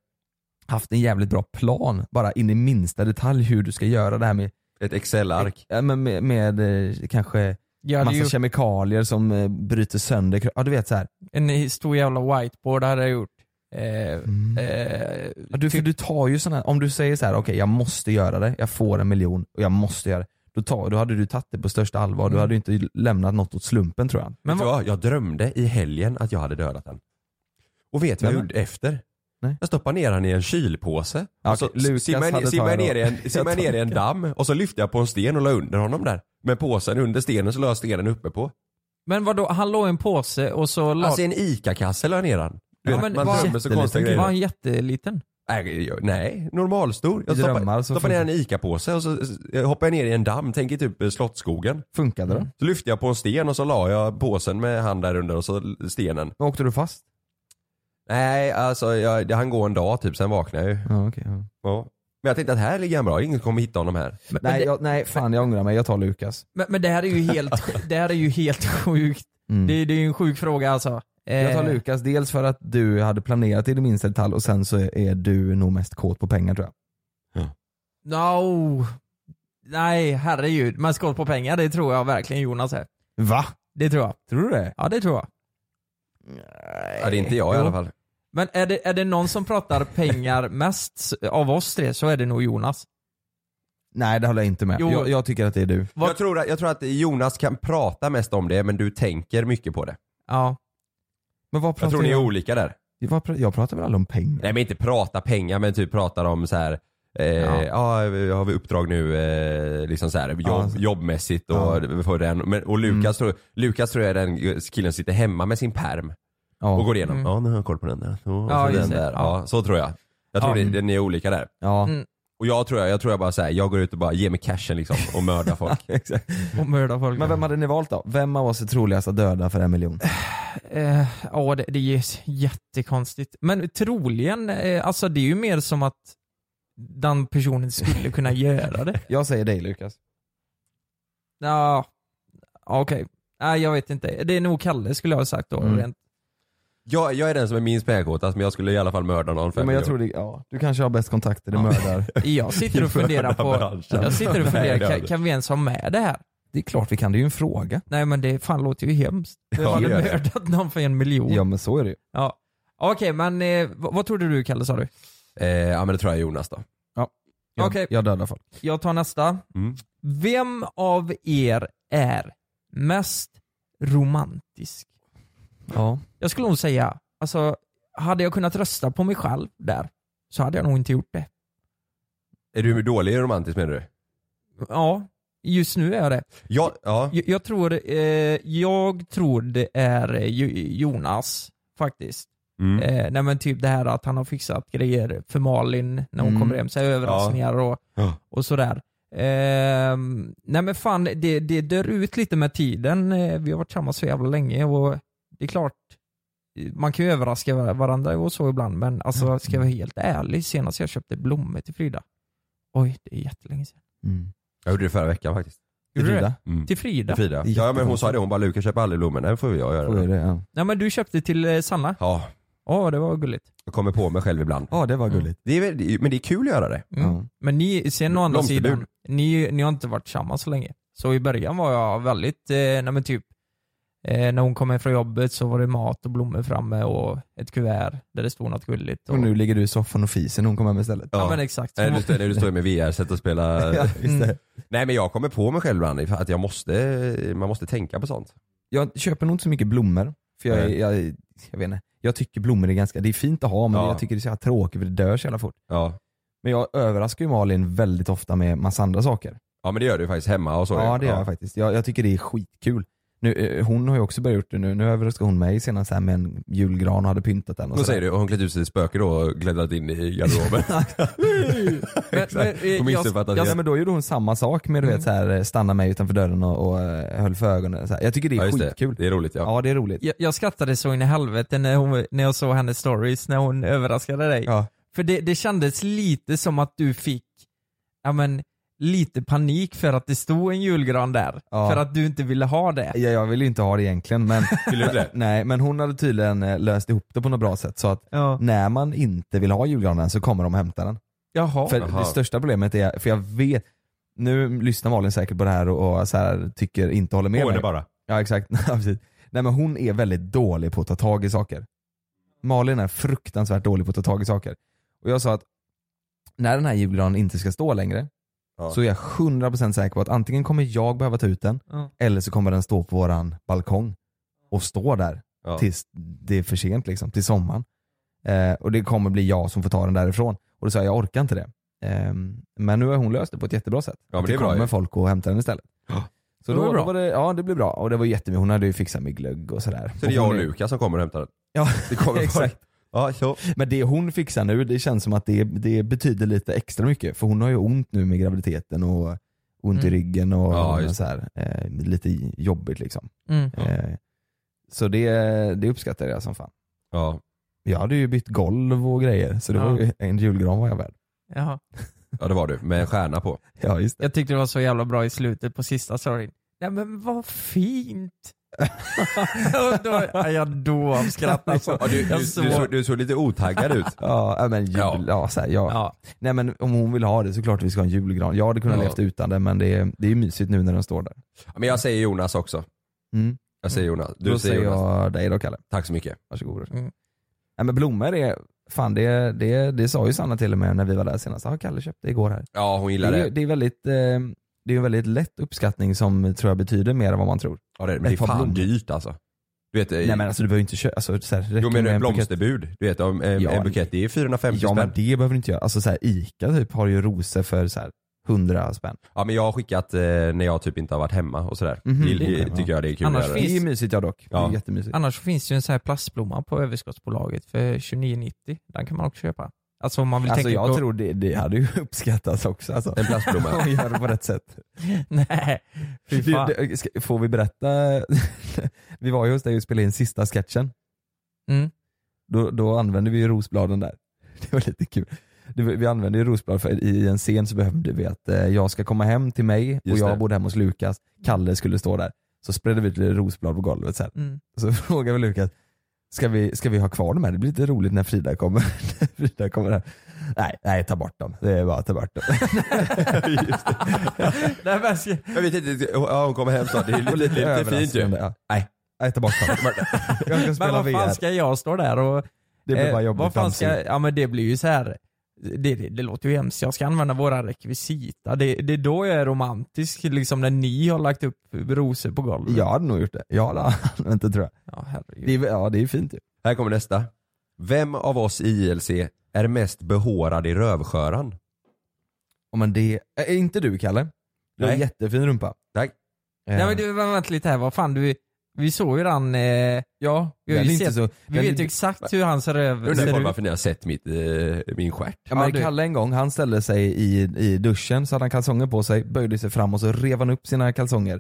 haft en jävligt bra plan, bara in i minsta detalj hur du ska göra det här med,
Ett Excel-ark.
ja, men med, med eh, kanske
Hade
massa
ju
kemikalier som eh, bryter sönder, ja du vet så här.
en stor jävla whiteboard hade jag gjort. Eh,
Mm.
eh,
Ja, du, för
typ-
du tar ju sådana, om du säger så här: okej jag måste göra det, jag får en miljon och jag måste göra det. Då, tar, då hade du tagit det på största allvar, du
Mm.
hade ju inte lämnat något åt slumpen tror jag.
men
vet du
vad?
Jag drömde i helgen att jag hade dödat den. Och vet du vad jag gjorde efter?
Nej.
Jag stoppade ner han i en kylpåse.
Ja,
och så
okej, Lukas
simmade jag, simmade jag ner i en, jag ner i en damm och så lyfte jag på en sten och la under honom där. Med påsen under stenen så la jag stenen uppe på.
men vadå, han låg i en påse och så la...
Alltså i en ICA-kasse la jag ner han. Du
Ja,
vet,
men
man
var-
drömmer så konstiga
kille.
var
grejer.
han jätteliten?
Nej, nej, normalstor. Jag
I så
stoppade ner en ICA-påse och så hoppade jag ner i en damm, tänker typ eh, Slottsskogen.
Funkade det?
Så lyfte jag på en sten och så la jag påsen med hand där under och så stenen.
Men åkte du fast?
Nej, alltså jag, det hann gå en dag typ, sen vaknade jag ju.
Ja, okej. ja.
Ja. Men jag tänkte att här ligger han bra, ingen kommer hitta honom här.
Men,
Nej,
det,
jag, nej fan jag ångrar mig, jag tar Lukas.
men, men det här är ju helt, det här är ju helt sjukt.
Mm.
Det, det är ju en sjuk fråga alltså.
Jag tar
Eh,
Lukas dels för att du hade planerat i det minsta detalj och sen så är du nog mest kåt på pengar tror jag.
No. Nej, herregud. Men skål på pengar, det tror jag verkligen Jonas är.
Va?
Det tror jag.
Tror du det?
Ja, det tror jag.
Ja, det är inte jag i alla fall.
Men är det, är det någon som pratar pengar mest av oss tre så är det nog Jonas.
Nej det håller jag inte med.
Jo.
Jag, jag tycker att det är du.
Jag, tror, att- jag tror att Jonas kan prata mest om det, men du tänker mycket på det.
Ja.
Men vad
Jag
pratar
tror ni är
jag om?
olika där.
Jag pratar väl aldrig om pengar?
Nej men inte prata pengar, men typ pratar om så här. Eh,
Ja.
ja. har vi uppdrag nu eh, liksom så här, jobb,
Ja.
jobbmässigt och,
Ja.
får den. Men, och Lukas, tror, Lukas tror jag är den killen som sitter hemma med sin perm
Ja.
och går igenom.
Mm.
Ja nu har jag koll på den där. Så,
Ja,
den
det.
där.
Ja.
Ja. så tror jag. Jag tror
Ja.
ni, ni är olika där.
Ja.
Mm.
Och jag tror jag, jag tror jag bara säger jag går ut och bara ger mig cashen liksom och mördar folk.
Exakt.
Och mörda folk.
Men vem hade ni valt då? Vem av oss är troligast att döda för en miljon?
Eh, Ja, det, det är ju jättekonstigt. Men troligen, eh, alltså det är ju mer som att den personen skulle kunna göra det.
Jag säger dig Lukas.
Ja, okej. Nej, jag vet inte. Det är nog Kalle skulle jag ha sagt då.
Mm.
Rent.
Jag, jag är den som är minst pengakåtast men jag skulle i alla fall mörda någon för
Ja,
en
men jag
miljon.
tror det, ja, du kanske har bäst kontakter, du
Ja.
mördar.
Jag sitter och funderar på,
branschen.
jag sitter och
Nej,
funderar,
det
kan,
hade-
kan vi ens ha med det här?
det är klart vi kan, det är ju en fråga.
Nej men det fan låter ju hemskt. Vem
Ja,
hade
det gör det.
mördat någon för en miljon?
Ja men så är det ju.
Ja. Okej men eh, vad, vad trodde du Kalle sa du?
Eh, ja men det tror jag är Jonas då.
Jag,
Okej.
jag dödar folk.
Jag tar nästa.
Mm.
Vem av er är mest romantisk?
Ja.
Jag skulle nog säga, alltså hade jag kunnat rösta på mig själv där så hade jag nog inte gjort det.
Är du dålig romantisk menar du?
Ja, just nu är jag det.
Ja, ja.
Jag, jag tror, eh, jag tror det är eh, Jo- Jonas faktiskt.
Mm.
Eh, nej men typ det här att han har fixat grejer för Malin när hon
Mm.
kommer hem, så överraskningar och,
Ja.
och sådär. Ehm, nej men fan, det, det dör ut lite med tiden. Eh, vi har varit tillsammans så jävla länge och det är klart, man kan ju överraska var- varandra och så ibland men alltså ska jag vara helt ärlig, senast jag köpte blommor till Frida, oj det är jättelänge sedan.
Mm.
Jag gjorde det förra veckan faktiskt.
Du
Frida?
Mm.
Till Frida?
Till Frida. Ja men hon sa det, hon bara Lukas köper aldrig blommor. Nej får jag göra
Får
det.
det, ja.
Nej men du köpte till eh, Sanna?
Ja,
Ja det var gulligt.
jag kommer på mig själv ibland.
Ja det var gulligt.
Det är, väl- det men det är kul att göra det.
Mm.
Ja.
Men ni, sen å andra
Blomsterbud.
sidan, ni, ni har inte varit tillsammans så länge. Så i början var jag väldigt, eh, nej men typ, eh, när hon kom hem från jobbet så var det mat och blommor framme och ett kuvert där det stod något gulligt. Och,
Och nu ligger du i soffan och fiser när hon kommer hem istället.
ja, men exakt.
Nej, du, står- när du står med VR-set och spelar.
Ja, det.
Nej men jag kommer på mig själv ibland att jag måste, man måste tänka på sånt.
Jag köper nog inte så mycket blommor. För jag,
Nej.
jag, jag vet inte. Jag tycker blommor är ganska, det är fint att ha men
Ja.
jag tycker det är så jävla tråkigt för det dör så jävla fort.
Ja.
Men jag överraskar ju Malin väldigt ofta med massa andra saker.
ja men det gör du faktiskt hemma och så.
Ja det gör jag faktiskt. Jag, jag tycker det är skitkul. Nu, eh, hon har ju också börjat gjort det nu. Nu överraskade hon mig senast här med en julgran och hade pyntat den. Och
Vad säger du? Har hon klätt ut sig till spöke då och klättrat in i garderoben? Exakt.
men, eh,
missuppfattat
Ja, men då gjorde hon samma sak med du vet, så här, stanna mig utanför dörren och, och eh, höll för ögonen. Så här. Jag tycker det är
Ja, just det.
skitkul.
Det är roligt ja.
Ja det är roligt.
jag, jag skrattade så in i helvete när, hon, när jag såg hennes stories, när hon överraskade dig.
Ja.
För det, det kändes lite som att du fick, ja men, lite panik för att det stod en julgran där.
Ja.
För att du inte ville ha det.
Ja, jag vill ju inte ha det egentligen men,
Vill du det?
nej, men hon hade tydligen eh, löst ihop det på något bra sätt så att
Ja.
när man inte vill ha julgranen så kommer de och hämtar den.
Jaha.
För
Jaha.
det största problemet är, för jag vet, nu lyssnar Malin säkert på det här och, och så här, tycker inte håller med
Gå
mig.
det bara.
Ja exakt, Ja, precis. Nej men hon är väldigt dålig på att ta tag i saker. Malin är fruktansvärt dålig på att ta tag i saker. Och jag sa att när den här julgranen inte ska stå längre
Ja.
så är jag 100% säker på att antingen kommer jag behöva ta ut den
Ja.
eller så kommer den stå på våran balkong och stå där
Ja.
tills det är för sent liksom, till sommaren. Eh, och det kommer bli jag som får ta den därifrån. Och då sa jag, jag orkar inte det. Ehm, men nu har hon löst det på ett jättebra sätt.
Ja, men
Att
det är bra
kommer
ju.
folk och hämtar den istället. Så
Det
då,
var bra.
då var det, ja det blev bra och det var jättemycket, hon hade ju fixat med glögg och sådär.
Så det är jag och Lukas som kommer och hämtar den.
Ja,
Det kommer
exakt.
Ja, så.
Men det hon fixar nu, det känns som att det, det betyder lite extra mycket. För hon har ju ont nu med graviditeten och ont i
Mm.
ryggen och,
Ja,
och så här, eh, lite jobbigt liksom.
Mm.
Eh, så det, det uppskattar jag som fan.
Ja.
Jag hade ju bytt golv och grejer så det
Ja.
var ju en julgran var jag värd.
Jaha.
ja det var du, med en stjärna på.
Ja just det.
Jag tyckte det var så jävla bra i slutet på sista storyn. Nej men vad fint! Då, ja, jag då skrattade så.
Ja, du, du,
såg-
du, du såg lite otaggad ut.
Ja men jul, ja.
Ja.
så här, ja.
Ja.
Nej men om hon vill ha det så klart vi ska ha en julgran. Jag hade kunnat
Ja.
levt utan det men det är, det är mysigt nu när den står där.
Men jag säger Jonas också.
Mm.
Jag säger Jonas. Du
Då
säger
säger
Jonas.
jag dig då Kalle.
Tack så mycket.
Varsågod.
Mm.
Nej men blommor är, fan det, det, det sa ju Sanna till och med när vi var där senast. Ja Kalle köpte igår här.
Ja hon
Det
gillar
är,
det.
det är väldigt, eh, det är en väldigt lätt uppskattning som tror jag betyder mer än vad man tror.
Ja, det är, men det är fan
blommor.
dyrt alltså. Du vet,
Nej men alltså du behöver inte köpa, alltså, så här,
jo men en
bukett.
blomsterbud, du vet om en,
Ja,
en bukett det är 450
Ja men
spänn.
det behöver du inte göra. Alltså så här, Ica typ har ju rosor för så här 100 spänn.
Ja men jag har skickat eh, när jag typ inte har varit hemma och sådär.
Mhm.
Det, det, tycker jag det är kul
Annars
Det
göra.
är ju mysigt ja dock. Det
Ja.
är jättemysigt.
Annars finns det ju en sån här plastblomma på överskottsbolaget för 29,90. Den kan man också köpa. Alltså om man vill
Alltså
tänka
jag
på...
tror det, det hade ju uppskattats också alltså.
En plastblomma.
Om vi gör det på rätt sätt.
Nej, fy fan.
det, får vi berätta? vi var ju hos dig och spelade in sista sketchen.
Mm.
Då, då använde vi ju rosbladen där. Det var lite kul. Vi använde ju rosblad för i en scen så behövde vi att eh, jag ska komma hem till mig och
Just
jag
det.
bodde hemma hos Lukas, Kalle skulle stå där. Så spred vi ut lite rosblad på golvet sen.
Mm.
Så frågade vi Lukas, Ska vi, ska vi ha kvar dem här? Det blir lite roligt när Frida kommer. när Frida kommer här. Nej, nej ta bort dem. Det är bara att ta bort dem.
Nej, men
Jag vet inte, ja, hon kommer hem snart. Det är lite, lite, lite fint ju.
ja. Nej, nej ta bort dem. Jag ska
Men
spela
vad fan
VR.
ska jag stå där och...
Det blir
eh,
bara jobbigt
vad fan ska. Ja men det blir ju så här. Det, det, det låter ju hemskt, jag ska använda våra rekvisita. Det, det är då jag är romantisk, liksom när ni har lagt upp rosor på golvet.
Jag hade nog gjort det. Jag hade använt det tror jag.
Ja, herregud.
Det är, ja det är fint ju.
Här kommer nästa. Vem av oss i ILC är mest behårad i rövsköran?
Ja, men det, är inte du Kalle? Du har
Nej.
jättefin rumpa.
Tack.
Eh,
Nej men du, vänta lite här, vad fan du, vi såg ju den, eh,
ja,
vi har ju sett,
så,
vi vet
inte-
ju exakt hur hans röv
Undrar
ser
ifall
ut.
varför ni har sett mitt, eh, min stjärt.
Ja, men Kalle en gång, han ställde sig i, i duschen, så hade han kalsonger på sig, böjde sig fram och så rev han upp sina kalsonger.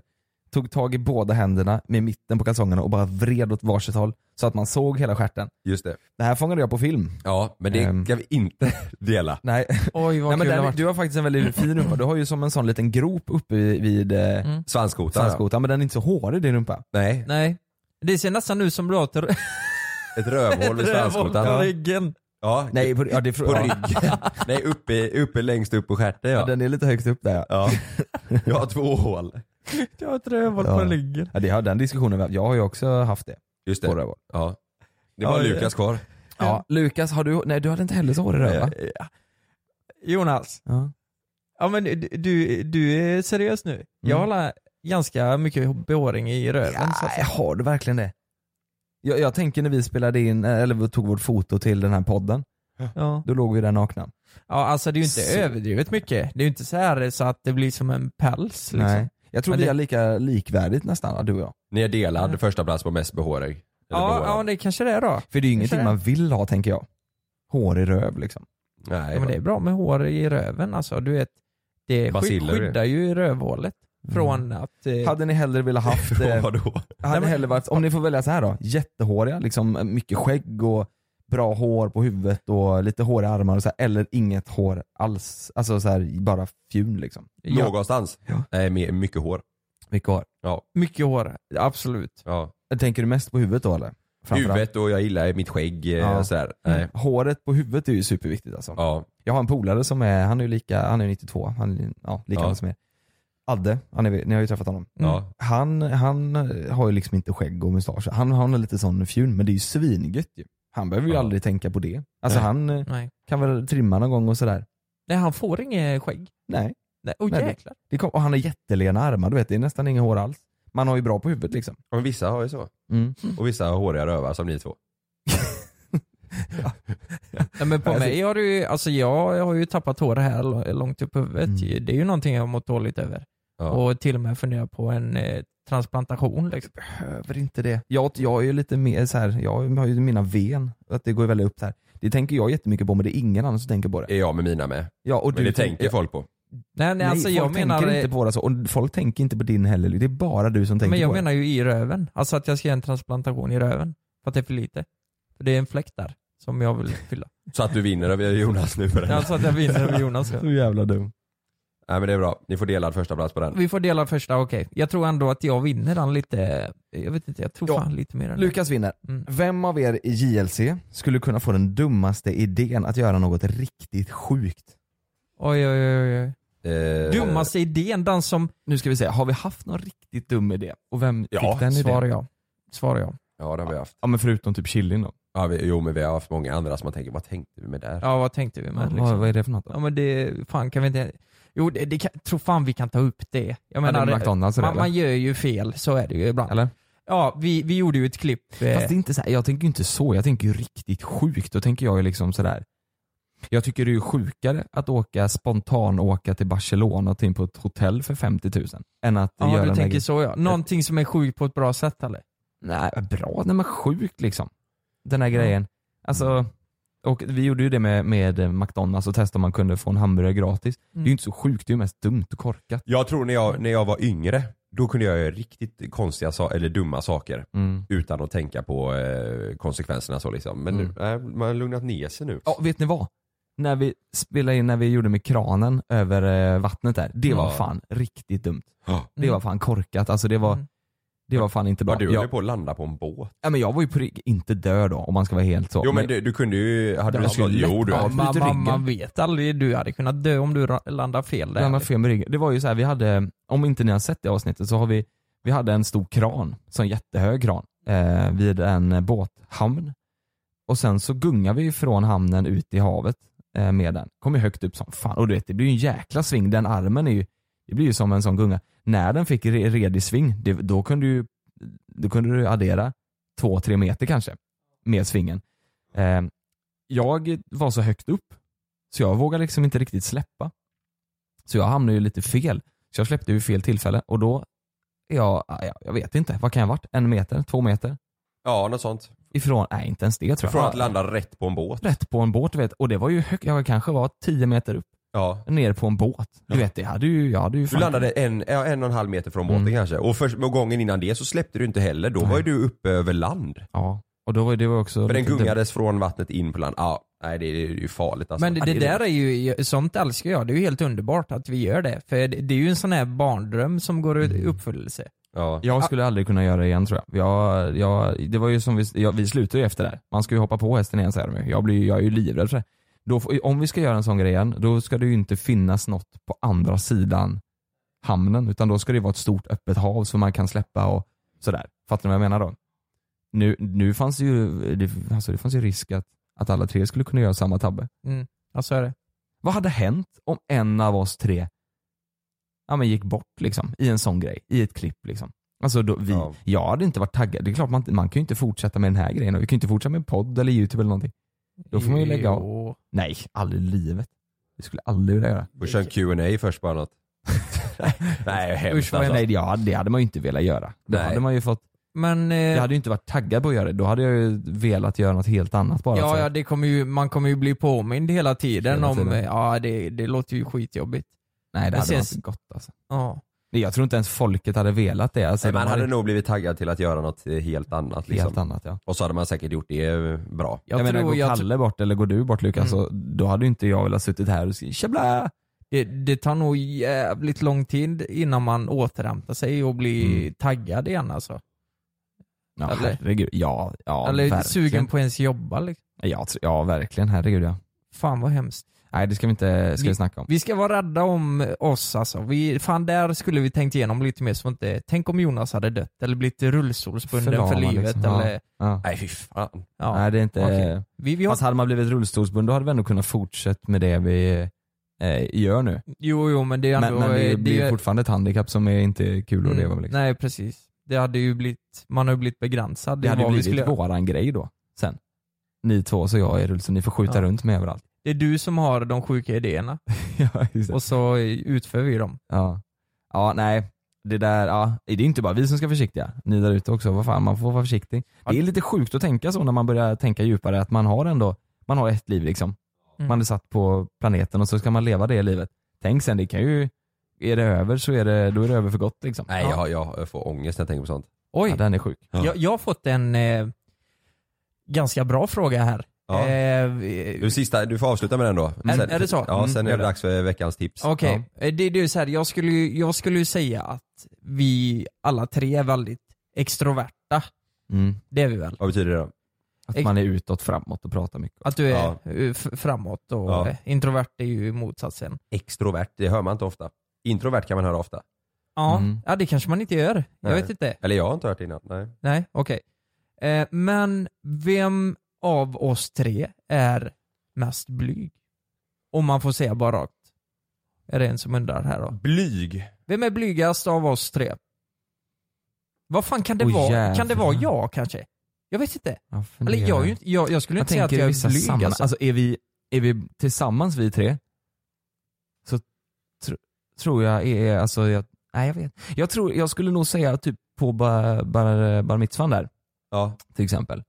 Tog tag i båda händerna med mitten på kalsongerna och bara vred åt varsitt håll så att man såg hela stjärten.
Just det.
Det här fångade jag på film.
Ja, men det
Ehm.
kan vi inte dela.
Nej,
Oj vad
Nej men
kul det varit.
du har faktiskt en väldigt fin rumpa. Du har ju som en sån liten grop uppe vid, vid eh,
Mm.
Svanskotan.
svanskotan, men den är inte så hårig din rumpa.
Nej,
Nej. Det ser nästan ut som du har ett
ett rövhål vid svanskotan.
på
Ja.
ryggen.
Ja,
Nej, på, ja, det,
på
ja,
ryggen. Nej, uppe, uppe längst upp på stjärten
ja.
ja.
den är lite högt upp där ja.
ja. Jag har två hål.
Du har ett rövhål
Ja.
ryggen.
ja det har den diskussionen, jag har ju också haft det.
Just det.
rövhål.
Ja. Det var
Ja,
Lukas kvar.
Ja, Lukas, har du, nej du hade inte heller så hårig röv va?
Ja. Jonas,
Ja.
ja men du, du, är seriös nu? Jag
Mm.
har ganska mycket behåring i röven. så att
Ja, har du verkligen det? Jag, jag tänker när vi spelade in, eh, eller vi tog vårt foto till den här podden,
Ja.
då låg vi där nakna.
ja, alltså det är ju inte
Så-
överdrivet mycket. Det är ju inte så här så att det blir som en päls liksom.
Nej. Jag tror
Men
vi
det-
är lika likvärdigt nästan, du och jag.
Ni är delad
Mm.
första plats på mest behårig.
Ja, ja, det kanske det är då.
För det är ju ingenting
det.
man vill ha tänker jag. Hår i röv liksom.
Nej,
Ja, men det är bra med hår i röven alltså. Du vet, det
det.
skyddar ju rövhålet från att... Eh,
Hade ni hellre velat haft, eh,
Vadå?
hade ni hellre varit, om ni får välja så här då, jättehåriga, liksom mycket skägg och bra hår på huvudet och lite hår i armar och så här, eller inget hår alls. Alltså så här, bara fjun liksom.
ja,
Någonstans?
Ja.
Nej, mer- mycket hår.
Mycket hår.
Ja.
mycket hår, absolut.
ja.
Tänker du mest på huvudet då eller? Framförallt.
Huvudet och jag gillar mitt skägg eh,
Ja.
sådär. Nej.
Håret på huvudet är ju superviktigt alltså.
Ja.
Jag har en polare som är, han är ju lika, han är 92, han är ja, lika
Ja.
gammal som er. Adde, han är, ni har ju träffat honom.
Ja.
Han, han har ju liksom inte skägg och mustasch. Han, han har lite sån fjun, men det är ju svingött ju. Han behöver ju
Ja.
aldrig tänka på det. Alltså
Nej.
han eh,
Nej.
kan väl trimma någon gång och sådär.
Nej, han får inget skägg.
Nej.
Nej, oh,
Nej, det-
jäklar.
Det kom, och han har jättelena armar, du vet det är nästan inga hår alls. Man har ju bra på huvudet liksom.
Ja, Men vissa har ju så.
Mm.
Och vissa har håriga rövar som ni två.
Nej, men på
Jag
mig har du ju, alltså jag, jag har ju tappat hår här långt upp på huvudet.
Mm.
Det är ju någonting jag har mått dåligt över.
Ja.
Och till och med funderat på en eh, transplantation liksom.
Behöver inte det. Jag, jag är ju lite mer så här, jag har ju mina ven, att det går väldigt upp så här. Det tänker jag jättemycket på men det är ingen annan som tänker på det.
är jag med mina med.
Ja, och
Men
du
det tänker folk på.
Nej, nej,
Nej,
alltså
folk
jag menar,
tänker inte på det så, och folk tänker inte på din heller. Det är bara du som tänker
men jag
på
menar ju i röven. Alltså att jag ska göra en transplantation i röven. För att det är för lite. För det är en fläck där som jag vill fylla.
Så att du vinner över Jonas nu på den.
Alltså att jag vinner över Jonas.
det.
Ja.
Så jävla dum.
Nej men det är bra. Ni får dela första plats på den.
Vi får dela första, okej. Jag tror ändå att jag vinner den lite, jag vet inte, jag tror
Ja.
fan lite mer än.
Lukas vinner.
Mm.
Vem av er i JLC skulle kunna få den dummaste idén att göra något riktigt sjukt?
Oj oj oj oj.
Eh,
Dummaste idén, den som...
Nu ska vi se, har vi haft någon riktigt dum idé? Och vem
Ja,
fick den idén?
Svarar jag. Svarar jag.
Ja det har vi haft.
Ja men förutom typ chilin då.
Ja, vi, jo men vi har haft många andra som man tänker, vad tänkte vi med där?
Ja vad tänkte vi med
vad,
liksom?
vad är det för något då?
Ja men det, fan kan vi inte... Jo det, det kan, tror fan vi kan ta upp det. Jag
Ja,
menar,
det McDonalds
man,
eller?
man gör ju fel, så är det ju ibland.
Eller?
Ja, vi, vi gjorde ju ett klipp. eh,
Fast det är inte så här, jag tänker ju inte så, jag tänker ju riktigt sjukt. Då tänker jag ju liksom sådär Jag tycker det är ju sjukare att åka spontan åka till Barcelona och in på ett hotell för 50 000 än att
ja
göra
du
en
tänker
egen-
så ja. Någonting som är sjukt på ett bra sätt eller?
Nej, bra, nej men sjukt liksom. Den här grejen. Alltså, och vi gjorde ju det med, med McDonalds och testade om man kunde få en hamburgare gratis. Det är ju inte så sjukt, det är ju mest dumt och korkat.
Jag tror när jag, när jag var yngre, då kunde jag göra riktigt konstiga sa- eller dumma saker.
Mm.
Utan att tänka på eh, konsekvenserna så liksom. Men
Mm.
nu, äh, man har lugnat ner sig nu.
Ja, vet ni vad? När vi spelade in, när vi gjorde med kranen över eh, vattnet där, det var
Ja.
fan riktigt dumt.
Ja.
Det var fan korkat, alltså det var
Mm.
Det var fan inte bra.
Var du höll
jag,
på att landa på en båt?
ja, men jag var ju på, ri- inte död då om man ska vara helt så.
Jo men du, du kunde ju, hade du
lätt,
jo du har
man, man, man vet aldrig, du hade kunnat dö om du landar fel där.
Jag fel med ryggen. Det var ju så här, vi hade, om inte ni har sett det avsnittet så har vi, vi hade en stor kran, så en jättehög kran, eh, vid en båthamn. Och sen så gungar vi från hamnen ut i havet eh, med den. Kommer högt upp som fan. Och du vet, det blir ju en jäkla sving. Den armen är ju, det blir ju som en sån gunga. När den fick re- redig sving, det, då kunde du då kunde du addera två, tre meter kanske med svingen. Eh, jag var så högt upp så jag vågade liksom inte riktigt släppa. Så jag hamnade ju lite fel. Så jag släppte ju fel tillfälle och då jag, ja, jag vet inte, vad kan jag ha varit? En meter? Två meter?
Ja något sånt.
Ifrån, nej inte ens det tror jag.
Från att landa rätt på en båt.
Rätt på en båt vet. Och det var ju högt, jag kanske var tio meter upp.
Ja.
Ner på en båt. Du vet det hade ju, jag hade ju
Du
fan-
landade en, ja, en och en halv meter från båten
Mm.
kanske. Och först, och gången innan det så släppte du inte heller. Då var ju du uppe över land.
Ja, och då var det var också
För den
lite dumt.
gungades från vattnet in på land. Ja, nej det är det är ju farligt alltså.
Men det, det
är
där är ju, sånt älskar jag. Det är ju helt underbart att vi gör det. För det, det är ju en sån här barndröm som går
Mm.
i uppfyllelse.
Ja.
Jag skulle aldrig kunna göra det igen tror jag. jag, jag det var ju som vi, jag, vi slutade ju efter det här. Man ska ju hoppa på hästen igen säger de ju. Jag, blir, jag är ju livrädd för det. Då, om vi ska göra en sån grej igen, då ska det ju inte finnas något på andra sidan hamnen. Utan då ska det vara ett stort öppet hav som man kan släppa och sådär. Fattar ni vad jag menar då? Nu, nu fanns det ju, det, alltså det fanns ju risk att, att alla tre skulle kunna göra samma tabbe.
Mm. Ja, så är det.
Vad hade hänt om en av oss tre ja, men gick bort liksom, i en sån grej, i ett klipp liksom? Alltså då, vi,
Ja.
Jag hade inte varit taggad. Det är klart man, man kan ju inte fortsätta med den här grejen. Vi kan ju inte fortsätta med podd eller youtube eller någonting. Då får man ju lägga av. Nej, aldrig i livet. Det skulle jag aldrig vilja göra.
Och kör en Q&A först bara något. nej hemskt
Usch,
alltså.
Nej, ja, det hade man ju inte velat göra. Då
Nej.
hade man ju fått,
Men eh,
jag hade ju inte varit taggad på att göra det. Då hade jag ju velat göra något helt annat bara
ja, ja det kommer ju, man kommer ju bli påmind hela tiden
Hela
om,
tiden.
eh, ja det, det låter ju skitjobbigt.
Nej, det
Men
hade
sen-
varit gott alltså.
Ja.
Jag tror inte ens folket hade velat det. Alltså,
Nej,
de
man hade nog blivit taggad till att göra något helt annat liksom.
Helt annat ja.
Och så hade man säkert gjort det bra.
Jag,
Jag, menar,
tror,
går
jag,
Kalle bort eller går du bort Lukas,
Mm.
så då hade ju inte jag velat suttit här och skrivit tjabla.
det, det tar nog jävligt lång tid innan man återhämtar sig och blir
Mm.
taggad igen alltså.
Ja,
Eller?
herregud. Ja, ja
Eller
verkligen.
sugen på ens jobba liksom.
Ja, ja, verkligen. Herregud ja.
Fan vad hemskt.
Nej, det ska vi inte ska vi snacka om.
Vi ska vara rädda om oss alltså. Vi, fan där skulle vi tänkt igenom lite mer så inte, tänk om Jonas hade dött eller blivit rullstolsbunden för
Förlamad,
livet
liksom. Ja.
eller
Ja.
Nej fy fan.
ja.
Nej, det är inte...
Okej. Vi, vi har,
Fast hade man blivit rullstolsbunden då hade vi ändå kunnat fortsätta med det vi eh, gör nu.
jo jo men det är ändå...
Men, men det blir fortfarande ett handikapp som är inte kul att
Mm,
leva med. Liksom.
Nej precis. Det hade ju blivit, man har ju blivit begränsad.
Det hade ju
vi
blivit
skulle
våran grej då, sen. Ni två så jag är rullstol, ni får skjuta
Ja.
runt mig överallt.
Det är du som har de sjuka idéerna
ja,
och så utför vi dem.
Ja. ja, nej. Det där, ja, det är inte bara vi som ska vara försiktiga. Ni där ute också, vad fan, man får vara försiktig. Det är lite sjukt att tänka så när man börjar tänka djupare, att man har ändå, man har ett liv liksom.
Mm.
Man är satt på planeten och så ska man leva det livet. Tänk sen, det kan ju, är det över så är det, då är det över för gott liksom.
Nej
Ja.
jag, jag får ångest när jag tänker på sånt.
Oj,
Ja, den är sjuk.
Ja.
jag, jag har fått en eh, ganska bra fråga här.
Ja.
Eh,
Du, sista, du får avsluta med den då.
Är- är det så?
Ja,
Mm,
sen är det dags för veckans tips.
Okej, Eh, det, det är ju så här, jag skulle, ju- jag skulle ju säga att vi alla tre är väldigt extroverta.
Mm.
Det är vi väl?
Vad betyder det då?
Att man är utåt framåt och pratar mycket.
Att du är
Ja.
framåt och
Ja.
introvert är ju motsatsen.
Extrovert, det hör man inte ofta. Introvert kan man höra ofta.
Ja,
Mm.
ja det kanske man inte gör. Jag
Nej.
vet inte.
Eller jag har inte hört det innan. Nej.
Nej, okej. Eh, men vem av oss tre är mest blyg? Om man får säga bara rakt. Är det en som undrar här då?
Blyg.
Vem är blygast av oss tre? Vad fan kan det
Oj,
vara? Kan det vara
jävlar.
jag kanske? Jag vet inte.
Jag
Eller jag, är ju inte, jag, jag skulle
Jag
inte säga att jag är blyg alltså.
alltså är vi, är vi tillsammans vi tre, så tr, tror jag är, alltså jag, nej jag vet Jag tror, jag skulle nog säga typ på bar, bar, bar mitzvan där,
Ja.
till exempel.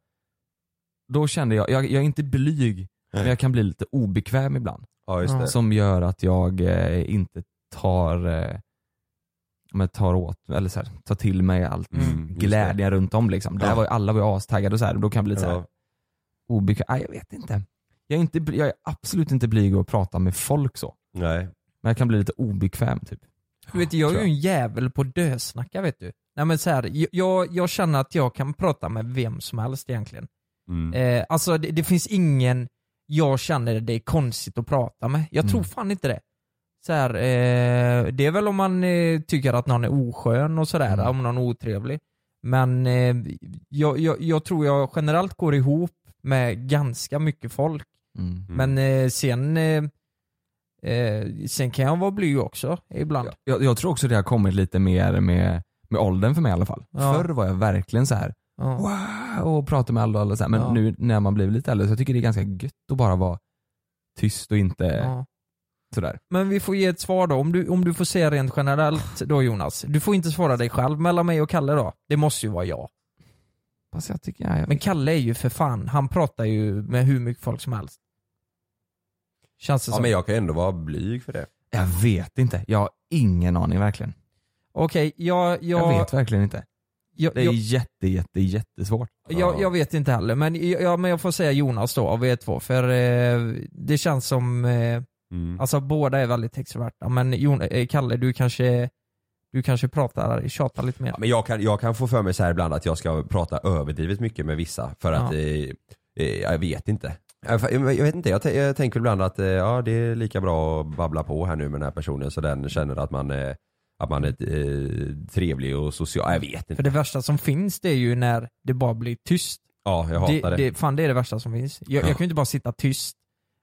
Då kände jag, jag, jag är inte blyg, men jag kan bli lite obekväm ibland.
Ja just det.
Som gör att jag eh, inte tar, eh, men tar åt, eller så här, tar till mig allt
Mm, just
glädjen runt om liksom. Där
Ja.
var ju, alla var ju astaggade och så här, och då kan jag bli lite så här,
Ja.
obekväm, nej jag vet inte. Jag är, inte, bly- jag är absolut inte blyg att prata med folk så.
Nej.
Men jag kan bli lite obekväm typ.
Du vet, jag är ju en jävel på dösnacka vet du. Nej men så här, jag- jag, jag känner att jag kan prata med vem som helst egentligen.
Mm.
Eh, alltså det, det finns ingen jag känner det är konstigt att prata med. Jag tror
Mm.
fan inte det. Så här, eh, det är väl om man eh, tycker att någon är oskön och sådär,
Mm.
om någon är otrevlig. Men eh, jag, jag, jag tror jag generellt går ihop med ganska mycket folk.
Mm.
Men eh, sen, eh, sen kan jag vara blyg också ibland.
Jag, jag tror också det har kommit lite mer med, med åldern för mig i alla fall.
Ja.
Förr var jag verkligen så här
Ja.
wow och pratade med alla och alla så här. men
Ja.
nu när man blir lite äldre så jag tycker det är ganska gött att bara vara tyst och inte
Ja.
sådär.
Men vi får ge ett svar då, om du, om du får säga rent generellt då Jonas. Du får inte svara dig själv, mellan mig och Kalle då. Det måste ju vara jag.
Fast jag tycker, ja, jag,
Men Kalle är ju för fan, han pratar ju med hur mycket folk som helst. Känns det
Ja
som.
men jag kan ändå vara blyg för det.
jag vet inte, jag har ingen aning verkligen.
Okej, jag, jag,
Jag vet verkligen inte.
Jag,
Det är
jag,
jätte, jätte, jättesvårt.
jag, jag vet inte heller, men jag, ja, men jag får säga Jonas då av er två, för eh, det känns som, eh,
Mm.
alltså båda är väldigt extroverta, men Jon, eh, Kalle du kanske, du kanske pratar, tjatar lite mer.
Ja, men jag kan, jag kan få för mig så här ibland att jag ska prata överdrivet mycket med vissa för att,
Ja.
eh, eh, jag vet inte. Jag, vet inte, jag, jag tänker ibland att eh, ja, det är lika bra att babbla på här nu med den här personen så den känner att man, att man är eh, trevlig och social. Jag vet inte.
För det värsta som finns det är ju när det bara blir tyst.
Ja, jag hatar det.
det, fan det är det värsta som finns. Jag,
Ja.
jag kan ju inte bara sitta tyst.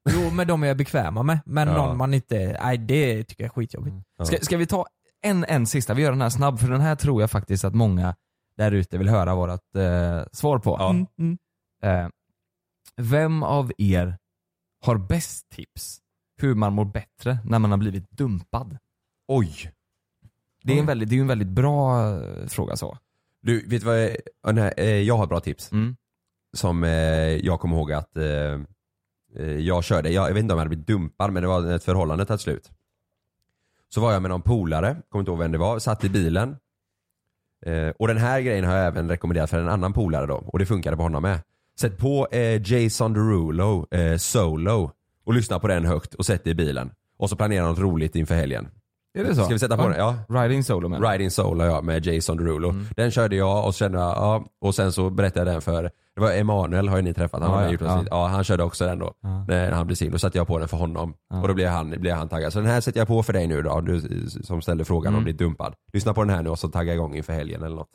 Jo med de jag är bekväma med, men
Ja.
någon man inte, nej det tycker jag är skitjobbigt.
Ja.
Ska, ska vi ta en, en sista, vi gör den här snabb för den här tror jag faktiskt att många där ute vill höra vårt eh, svar på.
Ja.
Mm, mm.
Eh, vem av er har bäst tips hur man mår bättre när man har blivit dumpad?
Oj!
Det är en
Oj.
väldigt, det är ju en väldigt bra eh, fråga så.
Du, vet du vad jag, ja, nej, eh, jag har bra tips.
Mm.
Som eh, jag kommer ihåg att eh, eh, jag körde, jag, jag vet inte om jag hade blivit dumpad men det var ett förhållande tagit slut. Så var jag med någon polare, kommer inte ihåg vem det var, satt i bilen. Eh, och den här grejen har jag även rekommenderat för en annan polare då och det funkade på honom med. Sätt på Jason Derulo, Solo och lyssna på den högt och sätt dig i bilen. Och så planera något roligt inför helgen.
Är det så?
Ska vi sätta på
Ja.
den? Ja.
Riding solo men.
Riding Solo ja, med Jason Derulo.
Mm.
Den körde jag och jag, ja, och sen så berättade jag den för, det var Emanuel har ju ni träffat, han,
Ja,
har
ja,
gjort
ja.
ja. han körde också den då. När han blev singel, då satte jag på den för honom. Och då blev han, blev han taggad. Så den här sätter jag på för dig nu då, du som ställde frågan
Mm.
om blir dumpad. Lyssna på den här nu och så tagga igång inför helgen eller något.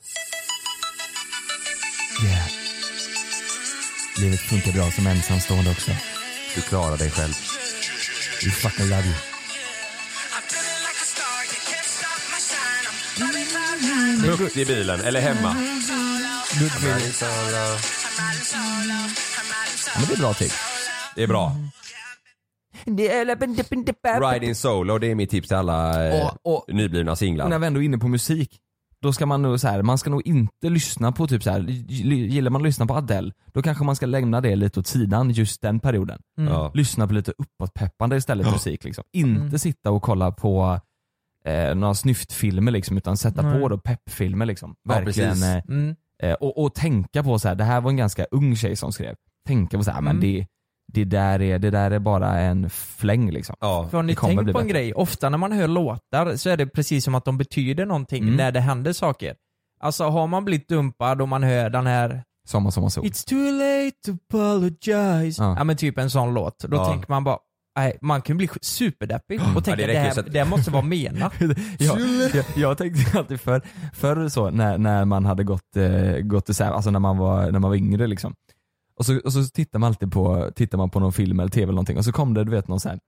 Yeah. Livet funkar bra som ensamstående också.
Du klarar dig själv.
We fucking love you.
Högt i bilen, eller hemma.
Men det är bra tips.
Det är bra. Riding Solo, det är mitt tips till alla eh,
Och- och-
nyblivna
Och
singlar.
när vi ändå är inne på musik, då ska man nog så här, man ska nog inte lyssna på typ så här, gillar man att lyssna på Adele, då kanske man ska lämna det lite åt sidan just den perioden.
Mm.
Ja.
Lyssna på lite uppåtpeppande istället
Ja.
musik liksom. Inte
Mm.
sitta och kolla på eh, några snyftfilmer liksom, utan sätta
Nej.
på då peppfilmer liksom.
Ja,
Verkligen. eh,
Mm.
eh, och, och tänka på så här, det här var en ganska ung tjej som skrev. Tänka på så här, men
Mm.
det, det, där är, det där är bara en fläng liksom.
Ja.
För har ni
Det kommer
tänkt
bli
på en
bättre.
grej? Ofta när man hör låtar så är det precis som att de betyder någonting
Mm.
när det händer saker. Alltså har man blivit dumpad och man hör den här
Sommar, sommar, sol.
It's too late to apologize.
Ja.
Ja, men typ en sån låt. Då
Ja.
tänker man bara, nej, man kan bli superdeppig och tänka
det
det,
räcker
här,
att-
det här måste vara menat.
jag, jag, jag tänkte alltid för, förr så när, när man hade gått, eh, gått isär, alltså när man var, när man var yngre liksom. Och så, och så tittar man alltid på, tittar man på någon film eller tv eller någonting och så kom det du vet någon så här,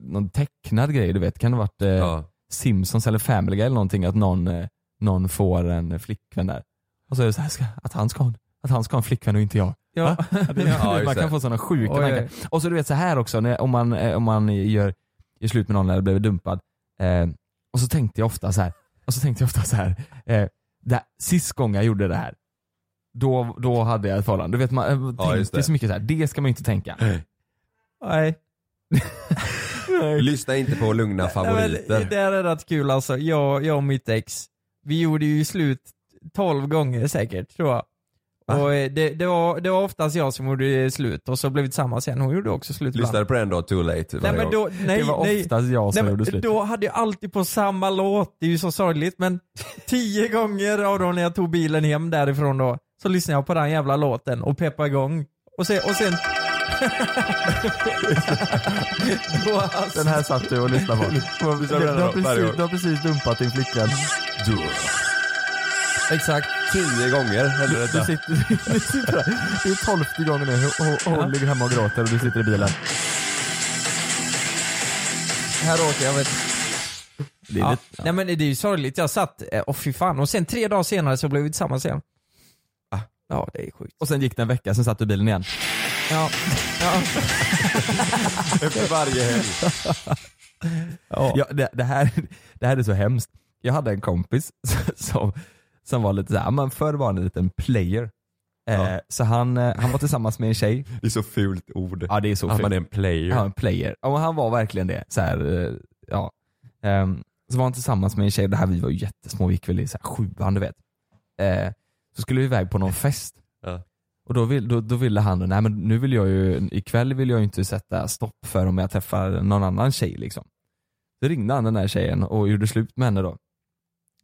någon tecknad grej du vet, kan det ha varit eh,
Ja.
Simpsons eller Family Guy eller någonting att någon, eh, någon får en flickvän där. Och så är det så här, ska, att, han ska, ha en- att han ska ha en flickvän och inte jag.
Ja.
Det-
Ja,
man kan
det.
få sådana sjuka
Oj,
tankar.
oj.
Och så du vet så här också, när, om man, eh, om man gör, gör slut med någon eller blivit dumpad. Eh, och så tänkte jag ofta så här, och så tänkte jag ofta så här, eh, det, sist gången jag gjorde det här, då, då hade jag ett förhållande. Du vet man eh,
Ja,
tänkte
det.
så mycket så här, det ska man ju inte tänka.
Nej.
Lyssna inte på lugna
Nej,
favoriter.
Det där är rätt kul alltså. Jag, jag och mitt ex, vi gjorde ju slut 12 gånger säkert tror jag. Och eh, det, det, var, det var oftast jag som gjorde slut och så blev vi tillsammans sen. Hon gjorde också slut ibland.
Lyssnade på den då, Too Late?
Nej men då, nej,
det var
nej.
oftast jag som
Nej,
gjorde slut.
då hade jag alltid på samma låt, det är ju så sorgligt men tio gånger av dem när jag tog bilen hem därifrån då, så lyssnade jag på den jävla låten och peppade igång. Och sen, och sen
Den här satt du och lyssnade på. Du, har precis, du har precis dumpat din flickvän.
Exakt.
Tio gånger hände
Du
detta.
sitter, du sitter där. Det är tolfte gången nu och, och hon ligger hemma och gråter och du sitter i bilen.
Här åker jag vet.
Det är
Ja.
lite,
Nej men det är ju sorgligt, jag satt, eh, åh fy fan. Och sen tre dagar senare så blev vi tillsammans igen.
Ah.
Ja det är sjukt.
Och sen gick det en vecka, sen satt du i bilen igen.
Ja. ja.
Efter varje helg.
Ja, det, det, här, det här är så hemskt. Jag hade en kompis som, som var lite såhär, men förr var han en liten player. Eh, så han, eh, han var tillsammans med en tjej.
Det är så fult ord.
Ja det är så fult.
man är en player.
Ja, en player. Ja, han var verkligen det. Så här, eh, ja. Ehm, så var han tillsammans med en tjej, det här vi var ju jättesmå, vi gick väl i så här sjuan du vet. Eh, så skulle vi iväg på någon fest.
Ja.
Och då, vill, då, då ville han, nej men nu vill jag ju, ikväll vill jag ju inte sätta stopp för om jag träffar någon annan tjej liksom. Så ringde han den här tjejen och gjorde slut med henne då.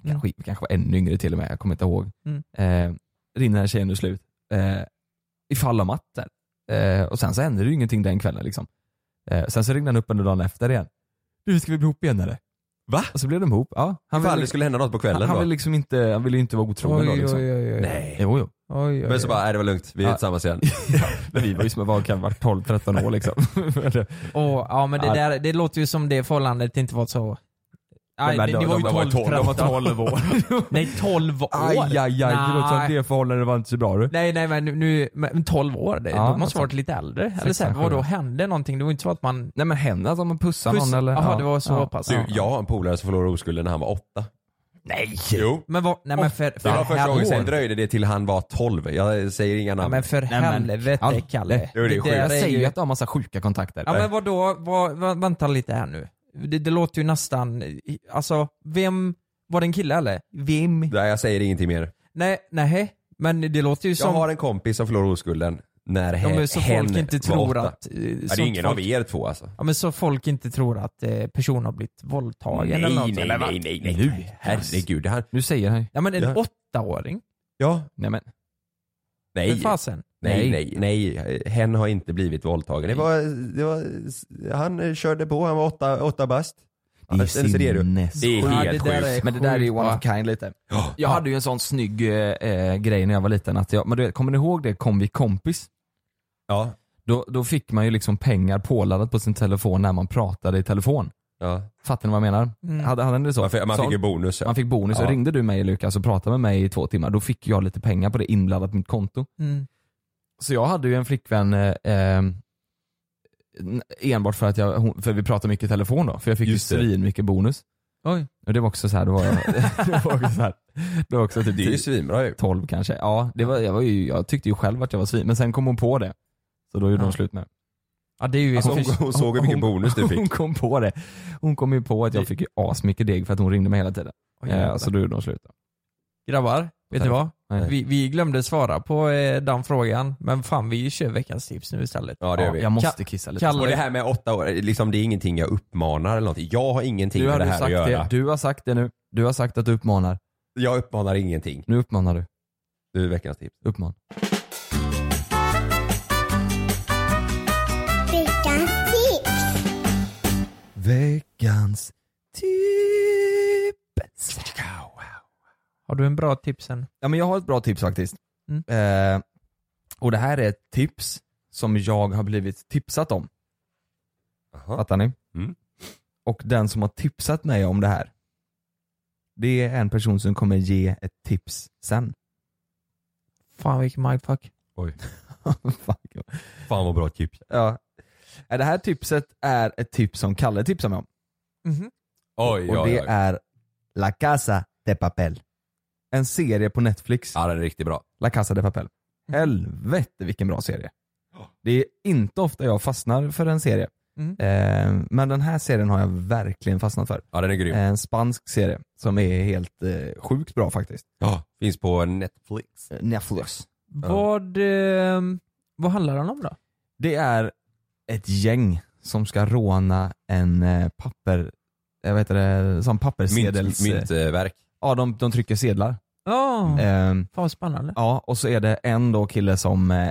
Kanske, kanske var ännu yngre till och med, jag kommer inte ihåg.
Mm.
Eh, ringde den tjejen och slut. Eh, I fall om att. där. Eh, och sen så hände det ju ingenting den kvällen liksom. Eh, sen så ringde han upp under dagen efter igen. Du ska vi bli ihop igen eller?
Va?
Och så blev de ihop. Ja, han
Ifall
ville,
det skulle hända något på kvällen
han, han ville liksom inte, han ville ju inte vara otrogen då liksom.
oj, oj, oj.
Nej.
Jo, jo.
Oj, oj,
Men så
oj.
bara, nej det var lugnt, vi är
Ja.
tillsammans igen.
Men vi var ju som, varit 12-13 år liksom.
Åh, ja men det där, det låter ju som det förhållandet inte var så... Det,
de-
ni var ju
de var
12,
tolv- de var
13.
12 år.
Nej 12 år?
Aj, aj, aj, det
Nej.
det förhållandet var inte så bra du.
Nej nej men nu- men 12 år, det,
Ja,
de måste
alltså.
varit lite äldre. Eller så här, vadå hände någonting? Det var inte så att man...
Nej men hände att man pussade
Puss-
någon eller?
Jaha,
Ja.
det var så
ja.
pass.
Du, jag har en polare som förlorade oskulden när han var åtta.
Nej!
Jo.
Men vad, nej men för, för
Det var första gången, sen dröjde det till han var 12. Jag säger inga
Ja,
namn.
men för
Nej, men-
helvete
Ja.
Kalle.
Det är
där
sjukt.
Jag säger
ju-
att de har massa sjuka kontakter.
Ja men vadå, vad, vad, vänta lite här nu. Det, det låter ju nästan, alltså vem, var det en kille eller? Vem?
Nej, jag säger ingenting mer.
Nej, nej, men det låter ju
Jag
som,
har en kompis som förlorade oskulden när
ja,
hen,
men så
hen
folk inte tror att... eh,
Ja, det är ingen
folk,
av er två alltså.
Ja men så folk inte tror att eh, personen har blivit våldtagen eller något.
nej,
eller
nej, nej, nej,
Nu?
nej. Herregud, det här...
Nu säger han
Ja men en
Ja.
åttaåring?
Ja.
Nej men.
Nej.
För fasen.
Nej, nej, nej. Hen har inte blivit våldtagen. Det var, det var, han körde på, han var åtta, åtta bast.
Det är
Eller så är det, är
Ja,
helt
det där
sjukt.
är
Men det där är ju one of kind lite.
Ja.
Jag hade ju en sån snygg eh, grej när jag var liten att jag, men du vet, kommer ni ihåg det kom vi kompis?
Ja.
Då, då fick man ju liksom pengar påladdat på sin telefon när man pratade i telefon.
ja.
Fattar ni vad jag menar?
Mm.
Hade, hade det så?
Man fick, man
så,
fick ju bonus. Ja.
man fick bonus,
Ja.
och ringde du mig Lukas och pratade med mig i två timmar, då fick jag lite pengar på det inbladdat på mitt konto.
Mm.
Så jag hade ju en flickvän eh, eh, enbart för att jag, hon, för vi pratade mycket i telefon då, för jag fick
Just
ju svin mycket bonus.
Oj.
Och det var också så här, det var, det var också så här, det var också typ
Det är ju
10,
svinbra ju.
12 kanske. Ja, det var, jag, var ju, jag tyckte ju själv att jag var svin, men sen kom hon på det. Så då gjorde
Ja.
de slut med.
Ja det är ju...
Alltså,
så-
hon, hon såg ju vilken bonus du
Hon
fick.
kom på det. Hon kom ju på att jag fick ju asmycket deg för att hon ringde mig hela tiden.
Oj,
Eh, så då gjorde de slut.
Grabbar, vet du vad?
Nej.
Vi, vi glömde svara på eh, den frågan, men fan vi kör veckans tips nu istället.
Ja det gör vi.
jag måste kissa lite.
Kalle-
Och det här med åtta år, liksom, det är ingenting jag uppmanar eller någonting. Jag har ingenting
Du
med
har
det
du
här att
sagt
göra.
det, du har sagt det nu. Du har sagt att du uppmanar.
Jag uppmanar ingenting.
Nu uppmanar du.
Du är veckans tips.
Uppman. Veckans tips.
Har du en bra tipsen?
Ja men jag har ett bra tips faktiskt.
Mm.
Eh, och det här är ett tips som jag har blivit tipsat om.
Jaha.
Fattar ni?
Mm.
Och den som har tipsat mig om det här, det är en person som kommer ge ett tips sen.
Fan vilken mindfuck.
Oj.
Fuck.
Fan vad bra tips.
ja. Eh, Det här tipset är ett tips som Kalle tipsar mig om.
Mhm.
Oj,
och
oj,
det
oj.
är La Casa de Papel. En serie på Netflix.
Ja den är riktigt bra.
La Casa de Papel. Helvete vilken bra serie. Det är inte ofta jag fastnar för en serie.
Mm.
Eh, men den här serien har jag verkligen fastnat för.
Ja den är grym.
En spansk serie som är helt eh, sjukt bra faktiskt.
Ja, finns på Netflix.
Eh, Netflix.
Vad, eh, vad handlar den om då?
Det är ett gäng som ska råna en eh, papper, jag vet det, som papperssedels...
Mynt, myntverk.
Ja, de, de trycker sedlar.
Ja,
Ehm,
fan vad spännande.
ja, och så är det en då kille som eh,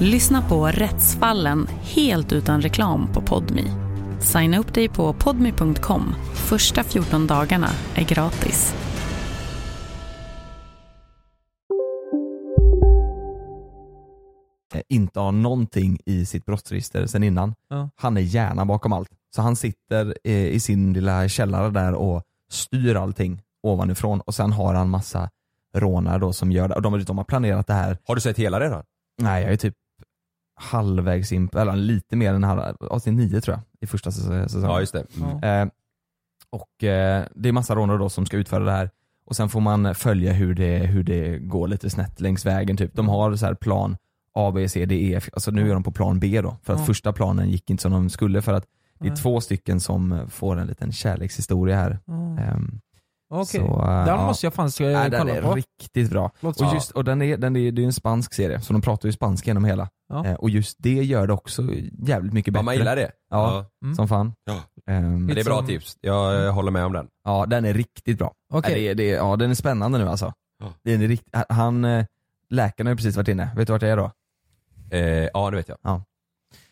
Lyssna på Rättsfallen helt utan reklam på Podmi. Signa upp dig på podmi.com. Första 14 dagarna är gratis.
eh, inte har någonting i sitt brottsregister sen innan.
Ja.
Han är hjärnan bakom allt. Så han sitter eh, i sin lilla källare där och styr allting ovanifrån och sen har han massa rånare då som gör det. Och de, de har planerat det här.
Har du sett hela redan?
Nej jag är typ halvvägs in, eller lite mer än halv, avsnitt nio tror jag i första säs- säsongen.
Ja, just det.
Eh, och eh, det är massa rånare då som ska utföra det här och sen får man följa hur det, hur det går lite snett längs vägen typ. De har så här plan A, B, C, D, E. Alltså nu är de på plan B då. För att
Ja.
första planen gick inte som de skulle för att det är
Nej.
två stycken som får en liten kärlekshistoria här.
Ja.
Ehm,
Okej,
så, eh,
den
ja.
måste jag fan ska
Nej, den
kolla
är
på.
riktigt bra.
Låter
Och, just, och den är, den är, det är en spansk serie, så de pratar ju spanska genom hela.
Ja.
Eh, och just det gör det också jävligt mycket bättre.
Ja, man gillar det.
Ja,
Mm.
som fan.
Ja.
Ehm,
Det är bra tips. Jag eh, håller med om den.
Ja, den är riktigt bra.
Okej.
Ja, det, är- det, är- ja, den är spännande nu alltså.
Ja.
Den är rikt, han, eh, läkaren har ju precis varit inne, vet du vart det är då?
Eh, ja, det vet jag.
Ja.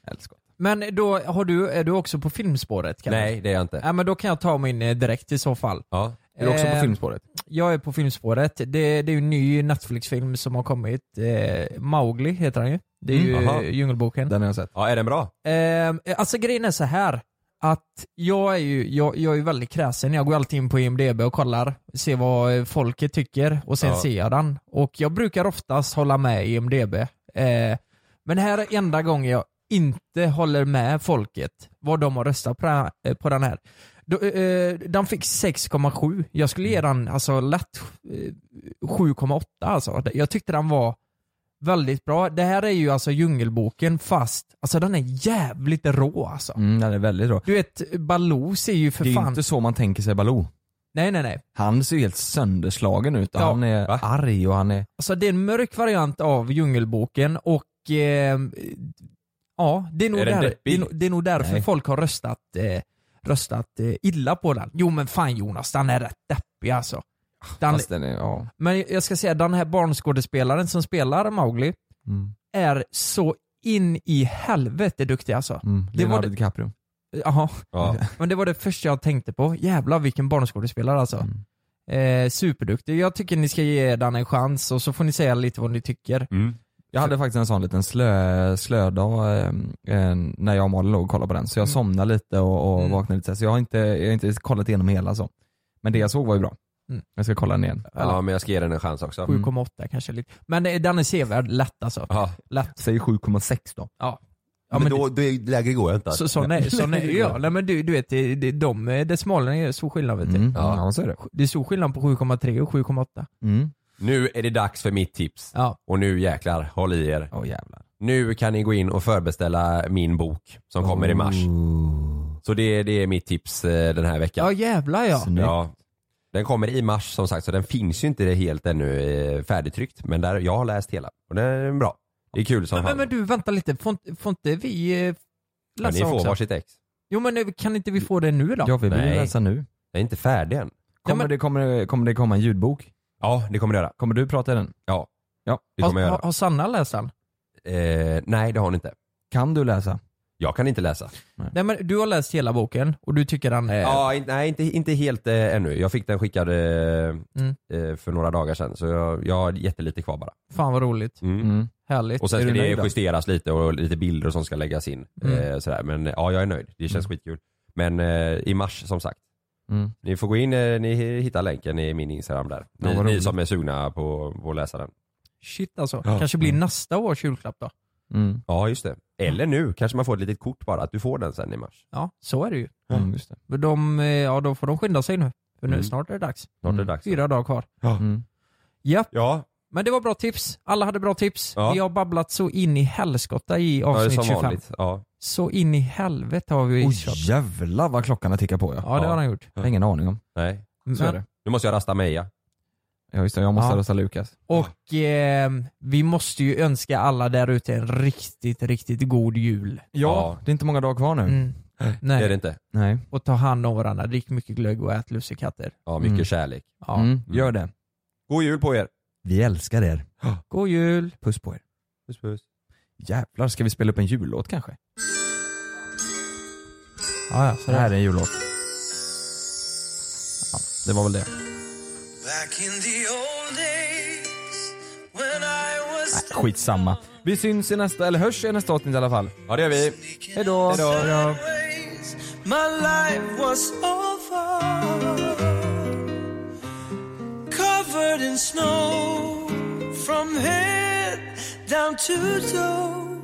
Älskar.
Men då har du, är du också på filmspåret? Kalle?
Nej, det är jag inte.
Ja, men då kan jag ta min eh, direkt i så fall.
Ja.
Är du också på
Eh,
filmspåret?
Jag är på filmspåret. Det, det är ju en ny Netflix-film som har kommit. Eh, Mowgli heter han ju. Det är ju
Mm, aha.
eh, Djungelboken.
Den har jag sett.
Ja, är den bra?
Eh, alltså grejen är så här att jag är ju jag, jag är väldigt kräsen. Jag går alltid in på IMDB och kollar, ser vad eh, folket tycker och sen
Ja.
ser jag den. Och jag brukar oftast hålla med IMDB. Eh, men här är enda gången jag inte håller med folket vad de har röstat på, den här- eh. Då, eh, den fick 6,7. Jag skulle ge den alltså lätt eh, 7,8 alltså. Jag tyckte den var väldigt bra. Det här är ju alltså Djungelboken fast, alltså den är jävligt rå alltså.
Mm, den är väldigt bra.
Du vet, Baloo ser ju för
Det är
fan...
inte så man tänker sig Baloo.
Nej nej nej.
Han ser ju helt sönderslagen ut
Ja.
han är
Va?
arg och han är...
Alltså det är en mörk variant av Djungelboken och eh, ja, det är nog,
Är
där, det är, det är nog därför
Nej.
folk har röstat, eh, röstat eh, illa på den. Jo men fan Jonas, den är rätt deppig alltså. Den,
Fast den är, ja.
men jag ska säga, den här barnskådespelaren som spelar Mowgli
Mm,
är så in i helvete duktig alltså.
mm.
Det var
Leonardo
det-
DiCaprio.
Jaha,
Ja.
men det var det första jag tänkte på. Jävlar vilken barnskådespelare alltså.
Mm.
Eh, superduktig. Jag tycker ni ska ge den en chans och så får ni säga lite vad ni tycker.
Mm.
Jag hade faktiskt en sån liten slö, slödag eh, eh, när jag och Malin låg och kollade på den, så jag
Mm.
somnade lite och, och
Mm.
vaknade lite så jag har, inte, jag har inte kollat igenom hela så. Men det jag såg var ju bra.
Mm.
Jag ska kolla den igen.
ja, men jag ska ge den en chans också.
7,8 kanske lite. Men eh, den är sevärd, lätt alltså.
Ja.
Lätt.
Säg 7,6 då.
Ja. Ja,
men
men
då, då är, lägre går jag inte.
Så, sån är, sån är jag. Nej men du, du vet, det, det, de eh, decimalerna är stor skillnad vet du.
Mm.
Ja.
Ja. så är det.
Det är stor skillnad på 7,3 och 7,8.
Mm.
Nu är det dags för mitt tips.
Ja.
Och nu jäklar, håll i er.
Åh jävlar.
Nu kan ni gå in och förbeställa min bok som kommer i mars. Så det, det är mitt tips eh, den här veckan.
Ja jävlar ja.
Ja. Den kommer i mars som sagt så den finns ju inte helt ännu eh, färdigtryckt men där, jag har läst hela och den är bra. Det är kul som
Men,
fan.
men du vänta lite, får, inte- får inte vi eh,
Men
läsa
ni får
också?
varsitt ex.
Jo men kan inte vi få det nu då?
Ja vi vill
Nej.
läsa nu.
Jag är inte färdig än.
Kommer, det, kommer, det, kommer det komma en ljudbok?
Ja det kommer det göra.
Kommer du prata i den?
Ja.
Ja.
Det kommer jag
har,
göra.
har, Sanna läst den?
Eh, nej det har hon inte.
Kan du läsa?
Jag kan inte läsa.
Nej men du har läst hela boken och du tycker den är...
Ja, in- nej inte, inte helt eh, ännu. Jag fick den skickad eh,
Mm.
eh, för några dagar sedan så jag, jag har jättelite kvar bara.
Fan vad roligt.
Mm.
Mm.
Härligt.
Och sen ska det
då?
justeras lite och lite bilder som ska läggas in.
Mm.
Eh, sådär. Men ja, jag är nöjd. Det känns skitkul. Men eh, i mars som sagt.
Mm.
Ni får gå in, eh, ni hittar länken i min Instagram där.
Ja,
Ni, ni som är sugna på, på att läsa den.
Shit alltså.
Ja.
Kanske blir
Mm.
nästa års julklapp då?
Mm.
Ja just det. Eller nu, kanske man får ett litet kort bara, att du får den sen i mars.
Ja, så är det ju.
Mm, just det.
Men de, eh, ja då får de skynda sig nu. För nu
Mm.
snart är det dags.
Snart är det dags.
Fyra dagar kvar.
Mm.
Japp.
Ja,
Men det var bra tips. Alla hade bra tips.
Ja.
Vi har babblat så in i helskotta i
ja det är
avsnitt
som
25.
vanligt. Ja.
Så in i helvete har vi
Oj
kört.
jävlar vad klockan har tickat på ja.
Ja det har han gjort.
Jag har ingen aning om.
Nej.
Så är det.
Nu måste jag rasta Meja.
Ja just det, jag måste
Ja.
rösta Lukas.
Och eh, vi måste ju önska alla där ute en riktigt, riktigt god jul.
Ja, det är inte många dagar kvar nu.
Mm.
Det
Nej.
är det inte.
Nej.
Och ta hand om varandra, drick mycket glögg och ät lussekatter.
Ja, mycket
Mm.
kärlek.
Ja.
Mm, gör det.
God jul på er.
Vi älskar er.
God jul!
Puss på er.
Puss puss.
Jävlar, ska vi spela upp en jullåt kanske?
Ja, ja, så
Det här är en jullåt. Ja, det var väl det.
Back in the old days when I was
Nej, skitsamma. Vi syns i nästa, eller hörs i nästa avsnitt i alla fall.
Ja det gör vi.
Hejdå!
Hejdå.
my life was over. Covered in snow from head down to toe.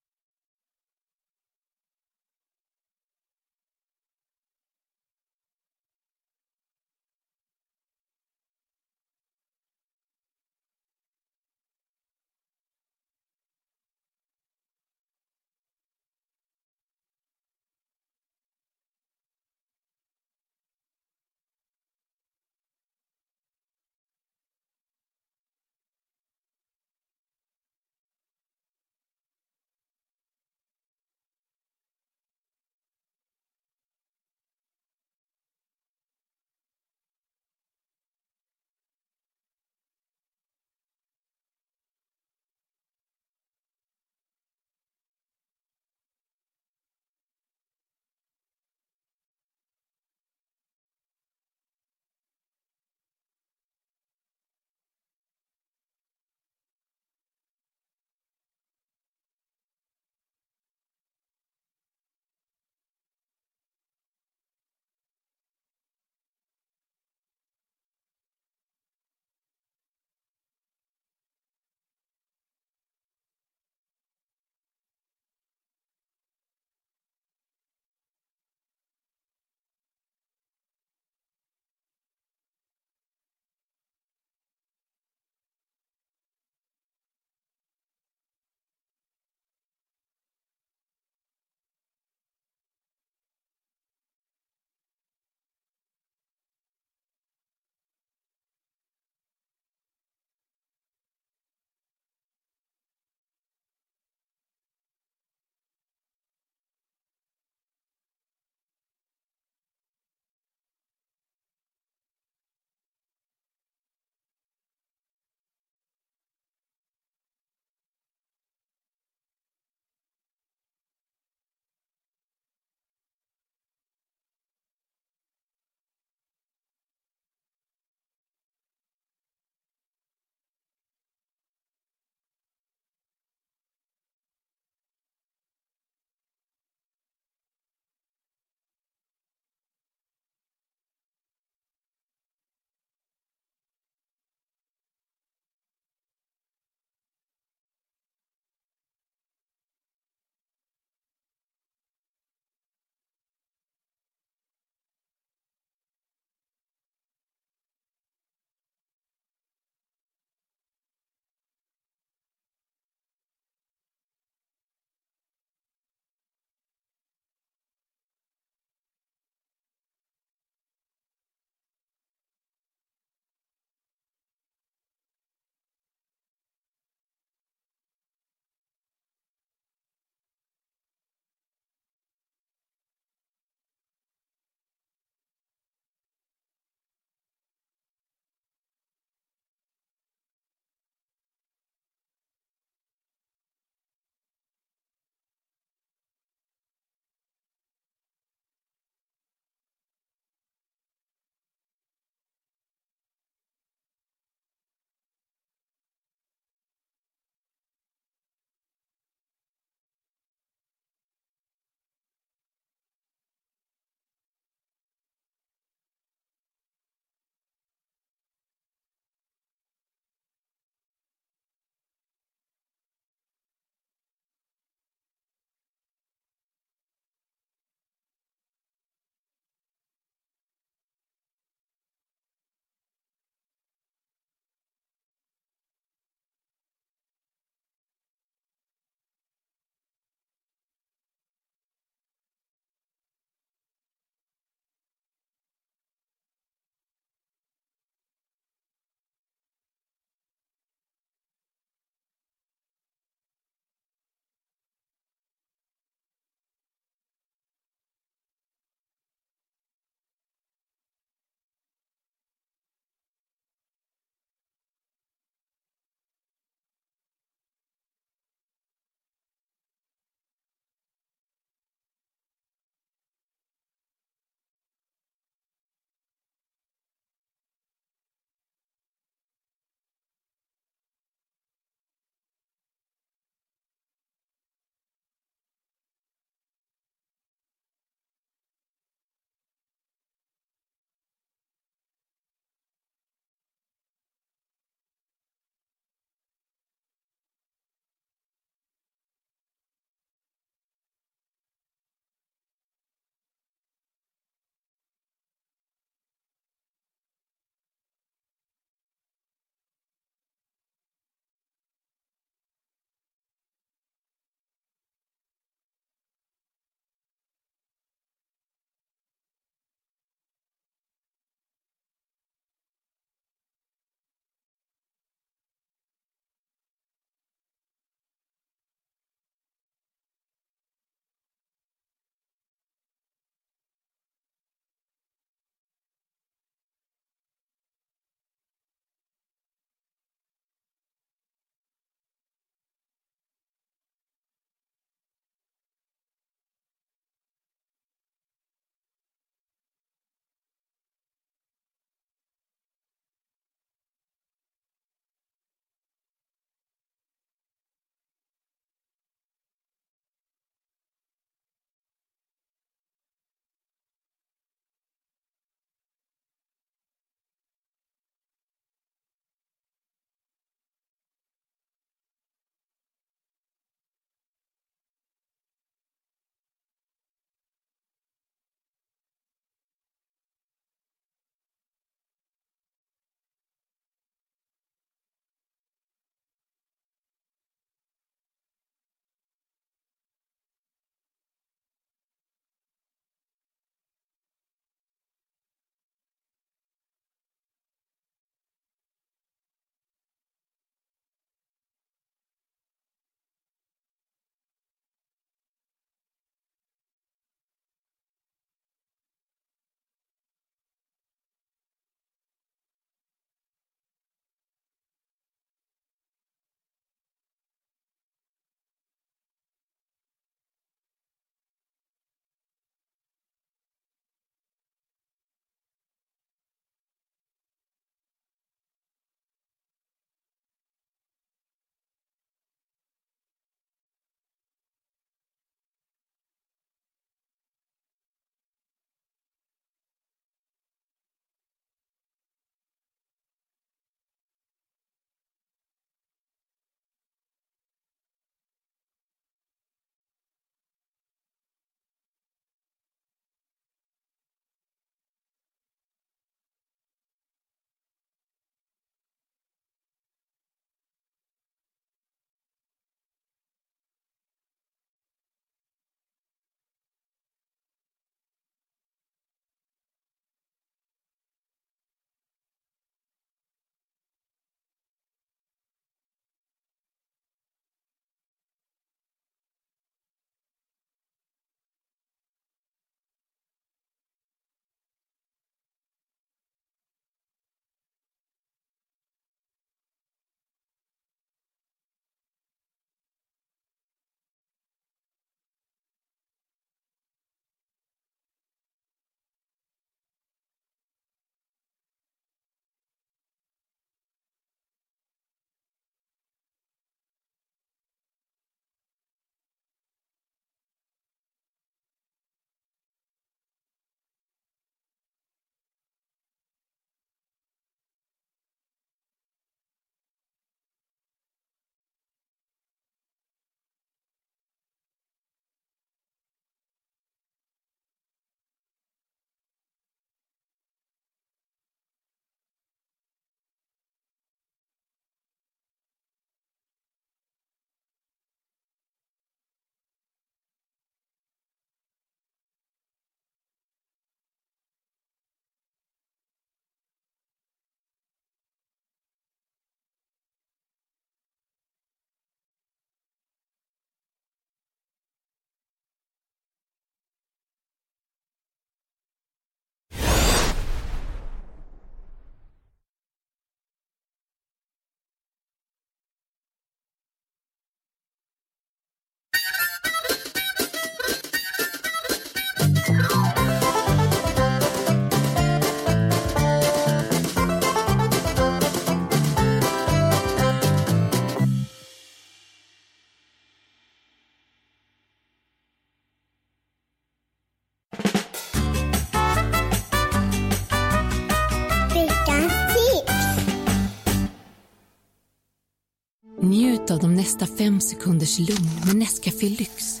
Njut av de nästa fem sekunders lugn med Nescafé Lyx.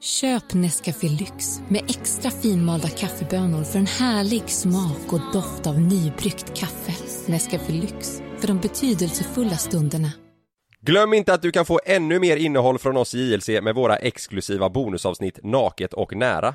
Köp Nescafé Lyx med extra finmalda kaffebönor för en härlig smak och doft av nybryggt kaffe. Nescafé Lyx, för de betydelsefulla stunderna.
Glöm inte att du kan få ännu mer innehåll från oss i JLC med våra exklusiva bonusavsnitt Naket och nära.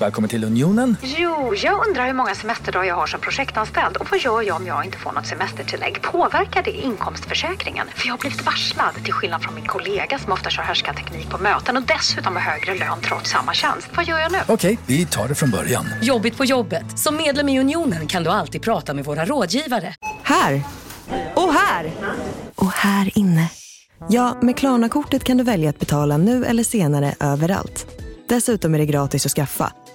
Välkommen till Unionen.
Jo, jag undrar hur många semesterdagar jag har som projektanställd och vad gör jag om jag inte får något semestertillägg? Påverkar det inkomstförsäkringen? För jag har blivit varslad, till skillnad från min kollega som ofta kör härskarteknik på möten och dessutom har högre lön trots samma tjänst. Vad gör jag nu?
Okej, vi tar det från början.
Jobbigt på jobbet. Som medlem i Unionen kan du alltid prata med våra rådgivare.
Här! Och här! Och här inne. Ja, med Klarna-kortet kan du välja att betala nu eller senare överallt. Dessutom är det gratis att skaffa